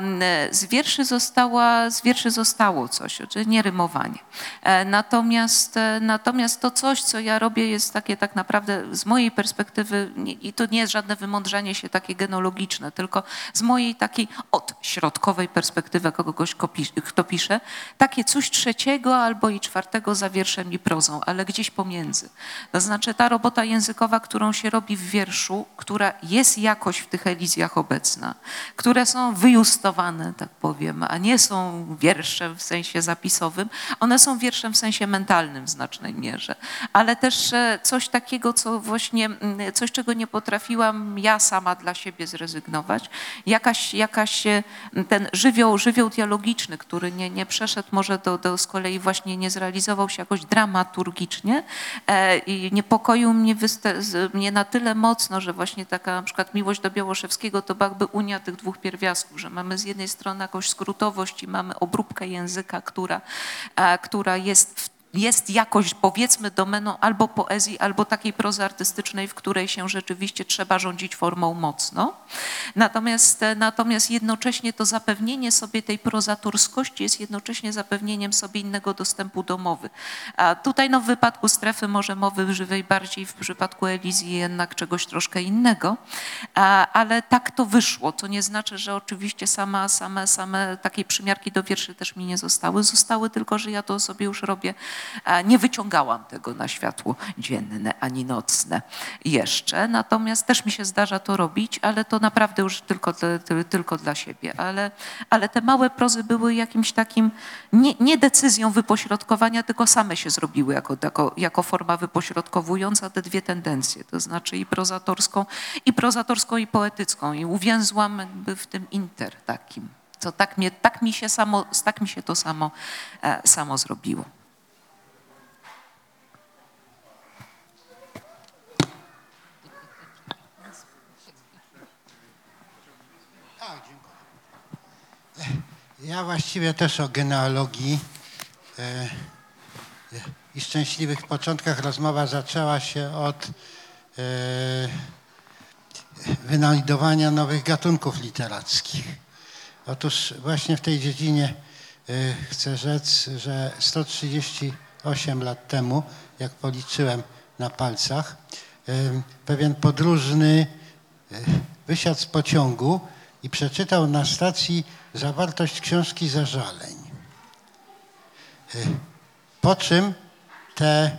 z wierszy została, z wierszy zostało coś, czyli nie rymowanie. E, Natomiast, e, natomiast to coś, co ja robię, jest takie tak naprawdę z mojej perspektywy, i to nie jest żadne wymądrzenie się takie genologiczne, tylko z mojej takiej odśrodkowej perspektywy kogoś, kto pisze- kto pisze, takie coś trzeciego albo i czwartego za wierszem i prozą, ale gdzieś pomiędzy. To znaczy ta robota językowa, którą się robi w wierszu, która jest jakoś w tych elizjach obecna, które są wyjustowane, tak powiem, a nie są wierszem w sensie zapisowym, one są wierszem w sensie mentalnym w znacznej mierze, ale też e, coś takiego, co właśnie, mm, coś czego nie potrafiłam ja sama dla siebie zrezygnować, jakaś, jakaś e, ten żywioł, żywioł dialogiczny, który nie, nie przeszedł może do, do z kolei właśnie nie zrealizował się jakoś dramaturgicznie e, i niepokoił mnie, mnie na tyle mocno, że właśnie taka na przykład miłość do Białoszewskiego to jakby unia tych dwóch pierwiastków, że mamy z jednej strony jakąś skrótowość i mamy obróbkę języka, która, e, która jest w jest jakoś powiedzmy domeną albo poezji, albo takiej prozy artystycznej, w której się rzeczywiście trzeba rządzić formą mocno. Natomiast, e, natomiast jednocześnie to zapewnienie sobie tej prozatorskości jest jednocześnie zapewnieniem sobie innego dostępu do mowy. A tutaj no, w wypadku strefy może mowy żywej bardziej, w przypadku Elizji jednak czegoś troszkę innego, a, ale tak to wyszło. To nie znaczy, że oczywiście sama, same, same takiej przymiarki do wierszy też mi nie zostały. Zostały tylko, że ja to sobie już robię, nie wyciągałam tego na światło dzienne ani nocne jeszcze. Natomiast też mi się zdarza to robić, ale to naprawdę już tylko, tylko dla siebie. Ale, ale te małe prozy były jakimś takim, nie, nie decyzją wypośrodkowania, tylko same się zrobiły jako, jako, jako forma wypośrodkowująca te dwie tendencje, to znaczy i prozatorską, i prozatorską, i poetycką. I uwięzłam jakby w tym inter takim. To tak, mnie, tak, mi się samo, tak mi się to samo, e, samo zrobiło. Ja właściwie też o genealogii e, i szczęśliwych początkach rozmowa zaczęła się od e, wynajdowania nowych gatunków literackich. Otóż właśnie w tej dziedzinie e, chcę rzec, że 138 lat temu, jak policzyłem na palcach, pewien podróżny wysiadł z pociągu i przeczytał na stacji zawartość książki zażaleń. E, Po czym tę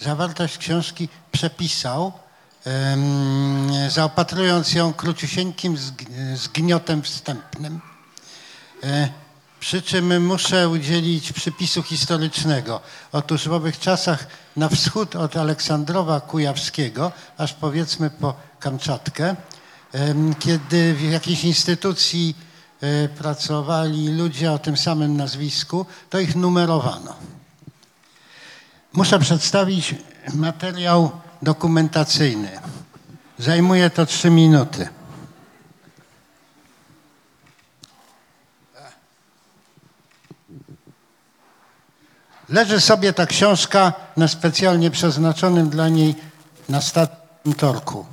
zawartość książki przepisał, zaopatrując ją króciusieńkim zg- zgniotem wstępnym. E, Przy czym muszę udzielić przypisu historycznego. Otóż w owych czasach na wschód od Aleksandrowa Kujawskiego, aż powiedzmy po Kamczatkę, kiedy w jakiejś instytucji e, pracowali ludzie o tym samym nazwisku, to ich numerowano. Muszę przedstawić materiał dokumentacyjny. Zajmuje to trzy minuty. Leży sobie ta książka na specjalnie przeznaczonym dla niej na torku.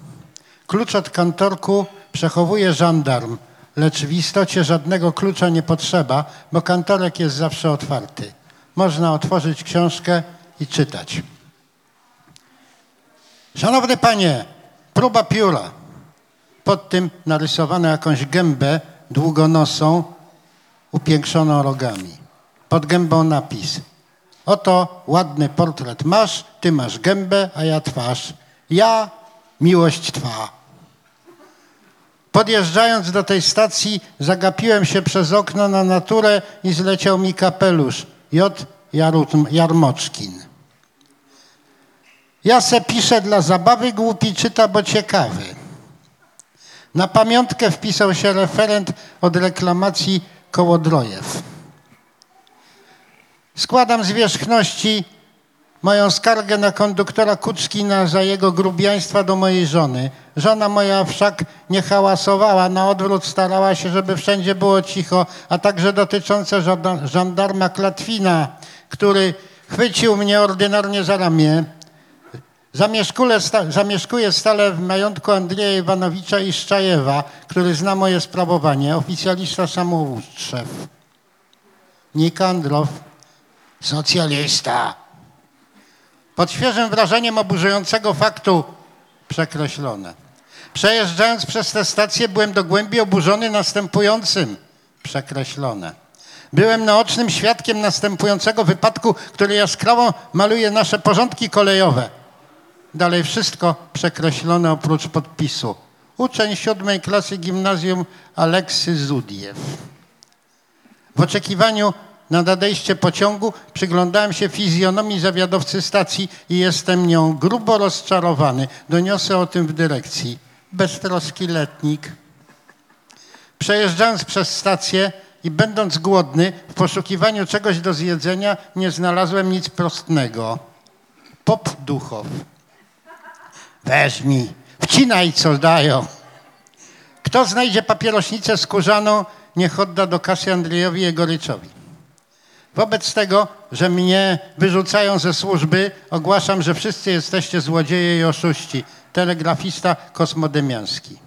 Klucz od kantorku przechowuje żandarm, lecz w istocie żadnego klucza nie potrzeba, bo kantorek jest zawsze otwarty. Można otworzyć książkę i czytać. Szanowny panie, próba pióra. Pod tym narysowano jakąś gębę długonosą, upiększoną rogami. Pod gębą napis. Oto ładny portret masz, ty masz gębę, a ja twarz. Ja miłość twa. Podjeżdżając do tej stacji, zagapiłem się przez okno na naturę i zleciał mi kapelusz. J. Jarmoczkin. Ja se piszę dla zabawy, głupi czyta, bo ciekawy. Na pamiątkę wpisał się referent od reklamacji Kołodrojew. Składam z wierzchności moją skargę na konduktora Kuczkina za jego grubiaństwa do mojej żony. Żona moja wszak nie hałasowała, na odwrót starała się, żeby wszędzie było cicho, a także dotyczące żanda- żandarma Klatwina, który chwycił mnie ordynarnie za ramię. Zamieszkuję stale w majątku Andrzeja Iwanowicza i Szczajewa, który zna moje sprawowanie. Oficjalista samoustrzew. Nikandrow, socjalista. Pod świeżym wrażeniem oburzającego faktu przekreślone. Przejeżdżając przez tę stację byłem do głębi oburzony następującym przekreślone. Byłem naocznym świadkiem następującego wypadku, który jaskrawo maluje nasze porządki kolejowe. Dalej wszystko przekreślone oprócz podpisu. Uczeń siódmej klasy gimnazjum Aleksy Zudiew. W oczekiwaniu na nadejście pociągu przyglądałem się fizjonomii zawiadowcy stacji i jestem nią grubo rozczarowany. Doniosę o tym w dyrekcji. Beztroski letnik. Przejeżdżając przez stację i będąc głodny, w poszukiwaniu czegoś do zjedzenia nie znalazłem nic prostnego. Pop Duchow. Weźmij, wcinaj co dają. Kto znajdzie papierośnicę skórzaną, niech odda do kasy Andrzejowi Jegoryczowi. Wobec tego, że mnie wyrzucają ze służby, ogłaszam, że wszyscy jesteście złodzieje i oszuści. Telegrafista Kosmodemiański.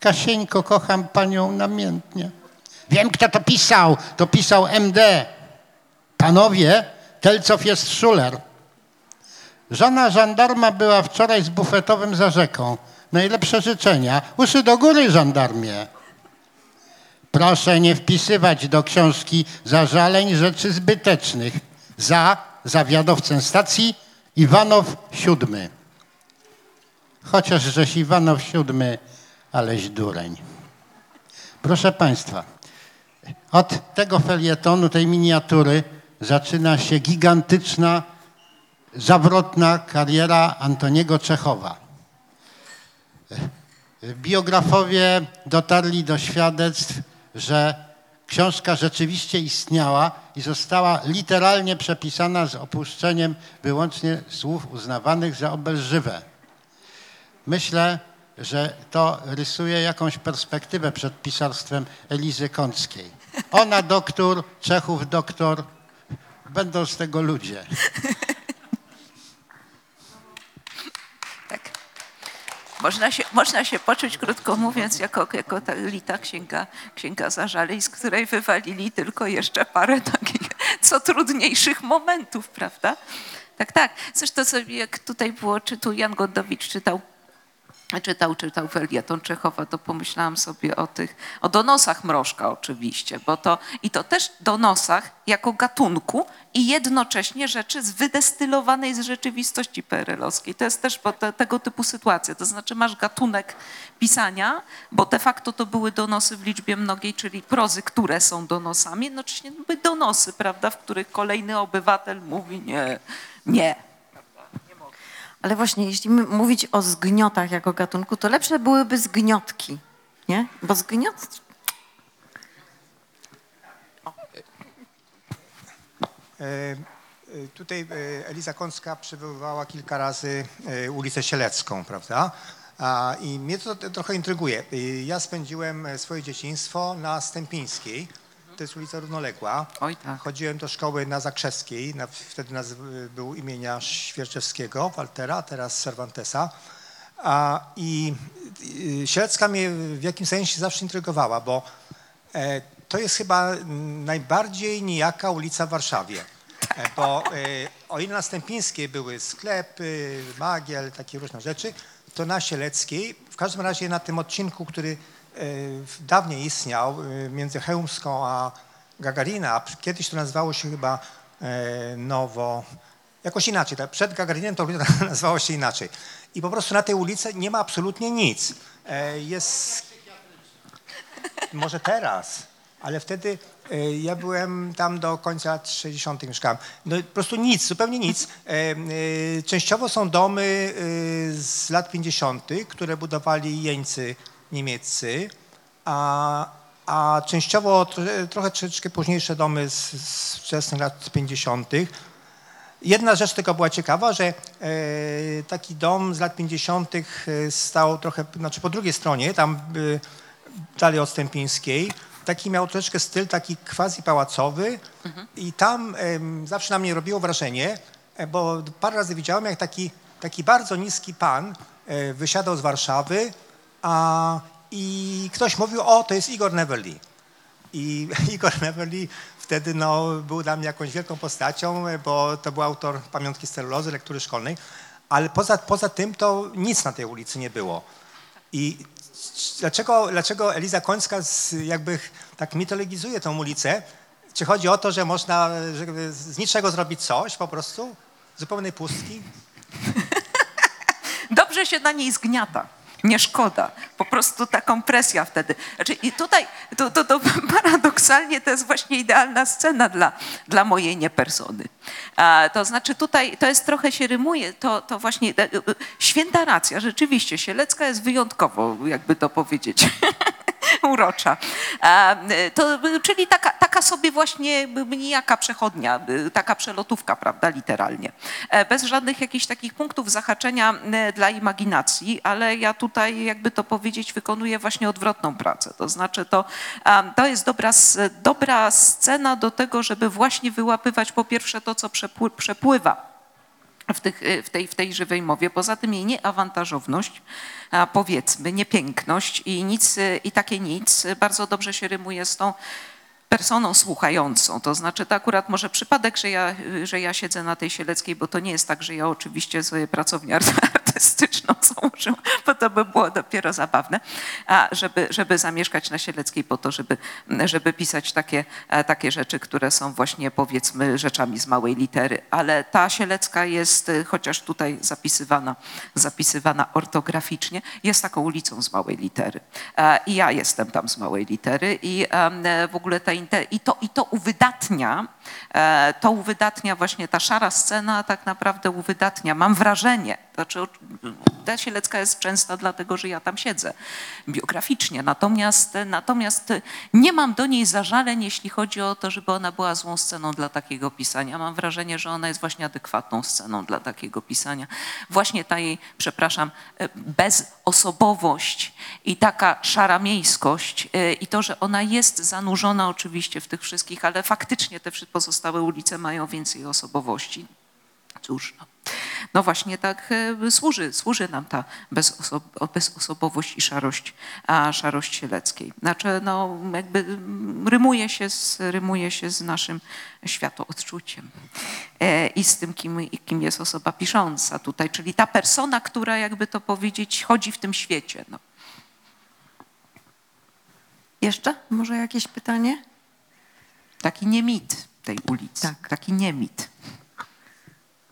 Kasieńko, kocham panią namiętnie. Wiem, kto to pisał. To pisał MD. Panowie, Telcow jest szuler. Żona żandarma była wczoraj z bufetowym za rzeką. Najlepsze życzenia. Uszy do góry, żandarmie. Proszę nie wpisywać do książki zażaleń rzeczy zbytecznych. Za zawiadowcę stacji Iwanow siódmy. Chociaż żeś Iwanow siódmy, aleś dureń. Proszę Państwa, od tego felietonu, tej miniatury zaczyna się gigantyczna, zawrotna kariera Antoniego Czechowa. Biografowie dotarli do świadectw, że książka rzeczywiście istniała i została literalnie przepisana z opuszczeniem wyłącznie słów uznawanych za obelżywe. Myślę, że to rysuje jakąś perspektywę przed pisarstwem Elizy Kąckiej. Ona doktor, Czechów doktor, będą z tego ludzie. Tak. Można się, można się poczuć, krótko mówiąc, jako, jako ta lita księga, księga zażaleń, z której wywalili tylko jeszcze parę takich co trudniejszych momentów, prawda? Tak, tak. Zresztą sobie, jak tutaj było, czy tu Jan Godowicz czytał czytał, czytał felieton Czechowa, to pomyślałam sobie o tych, o donosach Mrożka oczywiście, bo to, i to też donosach jako gatunku i jednocześnie rzeczy z wydestylowanej z rzeczywistości PRL-owskiej. To jest też te, tego typu sytuacja, to znaczy masz gatunek pisania, bo de facto to były donosy w liczbie mnogiej, czyli prozy, które są donosami, jednocześnie były donosy, prawda, w których kolejny obywatel mówi nie, nie, Ale właśnie, jeśli mówić o zgniotach jako gatunku, to lepsze byłyby zgniotki, nie? Bo zgniot... E, e, Tutaj e, Eliza Kącka przywoływała kilka razy e, ulicę Sielecką, prawda? I mnie to trochę intryguje. Ja spędziłem swoje dzieciństwo na Stępińskiej. To jest ulica równoległa. Oj tak. Chodziłem do szkoły na Zakrzewskiej. Na, wtedy naz, był imienia Świerczewskiego, Waltera, teraz Cervantesa. A, I y, Sielecka mnie w jakimś sensie zawsze intrygowała, bo e, to jest chyba najbardziej nijaka ulica w Warszawie. E, Bo e, o ile na Stępińskiej były sklepy, magiel, takie różne rzeczy, to na Sieleckiej, w każdym razie na tym odcinku, który dawniej istniał e, między Chełmską a Gagarina, kiedyś to nazywało się chyba e, Nowo, jakoś inaczej. tak, Przed Gagarinem to nazywało się inaczej. I po prostu na tej ulicy nie ma absolutnie nic. E, Jest może teraz, ale wtedy ja byłem tam do końca lat 60. mieszkałem. No po prostu nic, zupełnie nic. E, Częściowo są domy z lat 50., które budowali jeńcy niemieccy, a a częściowo tro- trochę troszeczkę późniejsze domy z, z wczesnych lat 50. Jedna rzecz tylko była ciekawa, że e, taki dom z lat 50. e, stał trochę, znaczy po drugiej stronie, tam dalej od Stępińskiej. Taki miał troszeczkę styl taki quasi pałacowy i tam zawsze na mnie robiło wrażenie, e, bo parę razy widziałem, jak taki, taki bardzo niski pan wysiadał z Warszawy a, i ktoś mówił, o, to jest Igor Neverly. I Igor Neverly wtedy no, był dla mnie jakąś wielką postacią, bo to był autor pamiątki z celulozy, lektury szkolnej, ale poza, poza tym to nic na tej ulicy nie było. I dlaczego, dlaczego Eliza Końska z, jakby tak mitologizuje tą ulicę? Czy chodzi o to, że można żeby z niczego zrobić coś po prostu? Zupełnej pustki? Dobrze się na niej zgniata. Nie szkoda. Po prostu ta kompresja wtedy. Znaczy, I tutaj to, to, to paradoksalnie to jest właśnie idealna scena dla, dla mojej niepersony. A, to znaczy tutaj to jest trochę się rymuje, to, to właśnie e, e, święta racja. Rzeczywiście, Sielecka jest wyjątkowo, jakby to powiedzieć. urocza. A, To, czyli taka, taka sobie właśnie nijaka przechodnia, taka przelotówka, prawda, literalnie. E, Bez żadnych jakichś takich punktów zahaczenia dla imaginacji, ale ja tutaj, jakby to powiedzieć, wykonuję właśnie odwrotną pracę. To znaczy to, to jest dobra, dobra scena do tego, żeby właśnie wyłapywać po pierwsze to, co przepły- przepływa w, tych, w, tej, w tej żywej mowie. Poza tym jej nieawantażowność, powiedzmy, niepiękność i nic, i takie nic bardzo dobrze się rymuje z tą personą słuchającą. To znaczy to akurat może przypadek, że ja, że ja siedzę na tej Sieleckiej, bo to nie jest tak, że ja oczywiście sobie pracownię artystyczną założyłam, bo to by było dopiero zabawne, a żeby, żeby zamieszkać na Sieleckiej po to, żeby, żeby pisać takie, e, takie rzeczy, które są właśnie powiedzmy rzeczami z małej litery. Ale ta Sielecka jest, e, chociaż tutaj zapisywana, zapisywana ortograficznie, jest taką ulicą z małej litery. E, I ja jestem tam z małej litery i w ogóle ta, i to, i to uwydatnia, e, to uwydatnia właśnie ta szara scena tak naprawdę uwydatnia, mam wrażenie, znaczy ta Sielecka jest częsta dlatego, że ja tam siedzę biograficznie, natomiast, natomiast nie mam do niej zażaleń, jeśli chodzi o to, żeby ona była złą sceną dla takiego pisania. Mam wrażenie, że ona jest właśnie adekwatną sceną dla takiego pisania. Właśnie ta jej, przepraszam, e, bezosobowość i taka szara miejskość e, i to, że ona jest zanurzona oczywiście w tych wszystkich, ale faktycznie te pozostałe ulice mają więcej osobowości. Cóż, no. No właśnie tak e, służy, służy nam ta bezoso, bezosobowość i szarość, a szarość Sieleckiej. Znaczy, no jakby mm, rymuje się z, rymuje się z naszym światoodczuciem e, i z tym, kim, kim jest osoba pisząca tutaj, czyli ta persona, która jakby to powiedzieć chodzi w tym świecie. No. Jeszcze? Może jakieś pytanie? Taki nie mit tej ulicy, Tak. taki nie mit.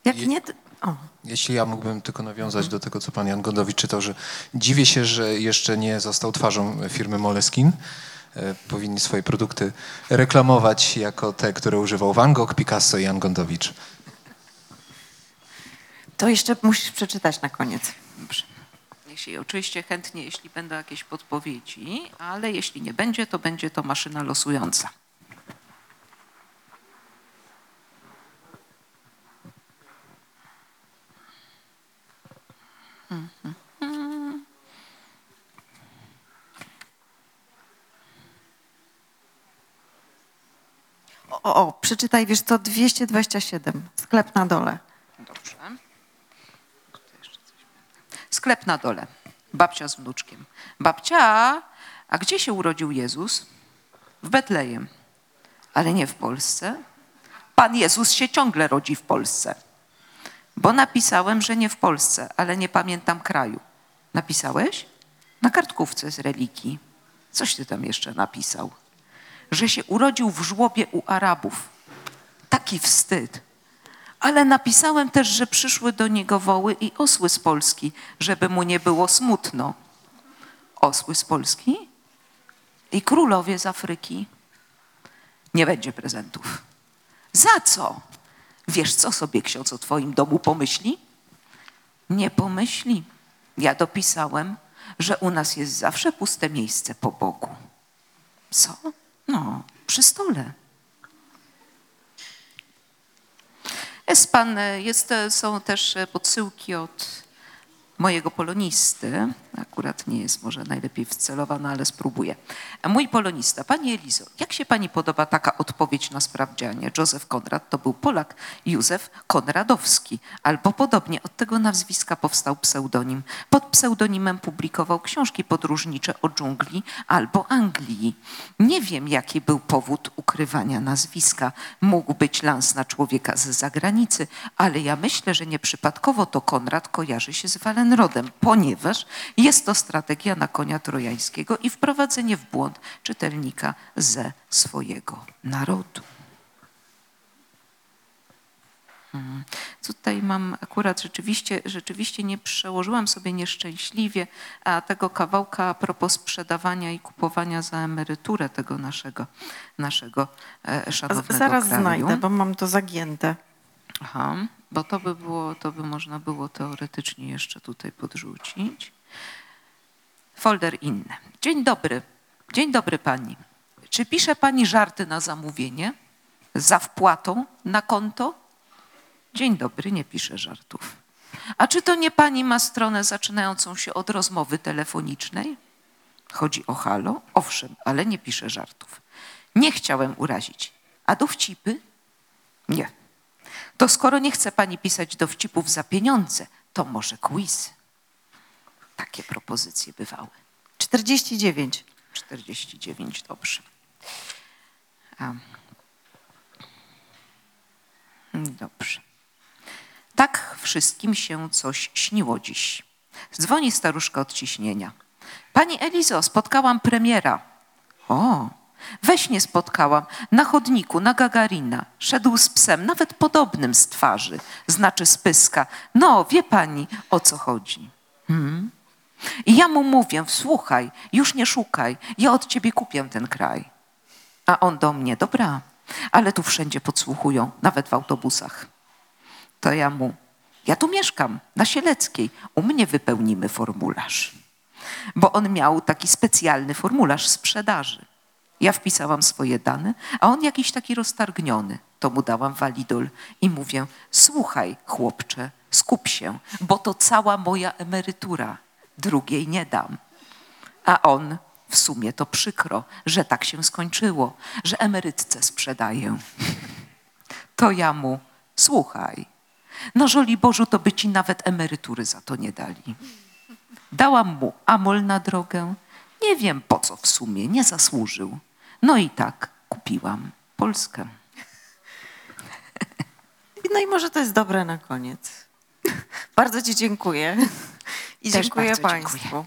Jak nie... to- O. Jeśli ja mógłbym tylko nawiązać do tego, co pan Jan Gondowicz czytał, że dziwię się, że jeszcze nie został twarzą firmy Moleskin. E, Powinni swoje produkty reklamować jako te, które używał Van Gogh, Picasso i Jan Gondowicz. To jeszcze musisz przeczytać na koniec. Dobrze. Jeśli, oczywiście chętnie, jeśli będą jakieś podpowiedzi, ale jeśli nie będzie, to będzie to maszyna losująca. O, przeczytaj, wiesz co, 227, sklep na dole. Dobrze. Sklep na dole. Babcia z wnuczkiem. Babcia, a gdzie się urodził Jezus? W Betlejem. Ale nie w Polsce. Pan Jezus się ciągle rodzi w Polsce. Bo napisałem, że nie w Polsce, ale nie pamiętam kraju. Napisałeś? Na kartkówce z religii. Coś ty tam jeszcze napisał. Że się urodził w żłobie u Arabów. Taki wstyd. Ale napisałem też, że przyszły do niego woły i osły z Polski, żeby mu nie było smutno. Osły z Polski i królowie z Afryki. Nie będzie prezentów. Za co? Wiesz, co sobie ksiądz o twoim domu pomyśli? Nie pomyśli. Ja dopisałem, że u nas jest zawsze puste miejsce po Bogu. Co? No, przy stole. Jest pan, e, jest, e, są też e, podsyłki od mojego polonisty. Akurat nie jest może najlepiej wcelowana, ale spróbuję. Mój polonista, pani Elizo, jak się pani podoba taka odpowiedź na sprawdzianie? Józef Konrad to był Polak, Józef Konradowski. Albo podobnie, od tego nazwiska powstał pseudonim. Pod pseudonimem publikował książki podróżnicze o dżungli albo Anglii. Nie wiem, jaki był powód ukrywania nazwiska. Mógł być lans na człowieka z zagranicy, ale ja myślę, że nieprzypadkowo to Konrad kojarzy się z Walenrodem, ponieważ jest to strategia na konia trojańskiego i wprowadzenie w błąd czytelnika ze swojego narodu. Mm. Tutaj mam akurat rzeczywiście, rzeczywiście nie przełożyłam sobie nieszczęśliwie a tego kawałka a propos sprzedawania i kupowania za emeryturę tego naszego, naszego e, szanownego Zaraz kraju. znajdę, bo mam to zagięte. Aha, bo to by było, to by można było teoretycznie jeszcze tutaj podrzucić. Folder inny. Dzień dobry. Dzień dobry pani. Czy pisze pani żarty na zamówienie? Za wpłatą na konto? Dzień dobry, nie piszę żartów. A czy to nie pani ma stronę zaczynającą się od rozmowy telefonicznej? Chodzi o halo? Owszem, ale nie piszę żartów. Nie chciałem urazić. A dowcipy? Nie. To skoro nie chce pani pisać dowcipów za pieniądze, to może quiz. Takie propozycje bywały. 49. 49, dobrze. A. Dobrze. Tak wszystkim się coś śniło dziś. Dzwoni staruszka od ciśnienia. Pani Elizo, spotkałam premiera. O, we śnie spotkałam, na chodniku, na Gagarina. Szedł z psem, nawet podobnym z twarzy, znaczy z pyska. No, wie pani, o co chodzi. Hmm? I ja mu mówię, słuchaj, już nie szukaj, ja od ciebie kupię ten kraj. A on do mnie, dobra, ale tu wszędzie podsłuchują, nawet w autobusach. To ja mu, ja tu mieszkam, na Sieleckiej, u mnie wypełnimy formularz. Bo on miał taki specjalny formularz sprzedaży. Ja wpisałam swoje dane, a on jakiś taki roztargniony. To mu dałam walidol i mówię, słuchaj chłopcze, skup się, bo to cała moja emerytura. Drugiej nie dam. A on, w sumie to przykro, że tak się skończyło, że emerytce sprzedaję. To ja mu, słuchaj, no żoli Bożu, to by ci nawet emerytury za to nie dali. Dałam mu amol na drogę. Nie wiem po co w sumie, nie zasłużył. No i tak kupiłam Polskę. No i może to jest dobre na koniec. Bardzo Ci dziękuję. I Też dziękuję Państwu. Dziękuję.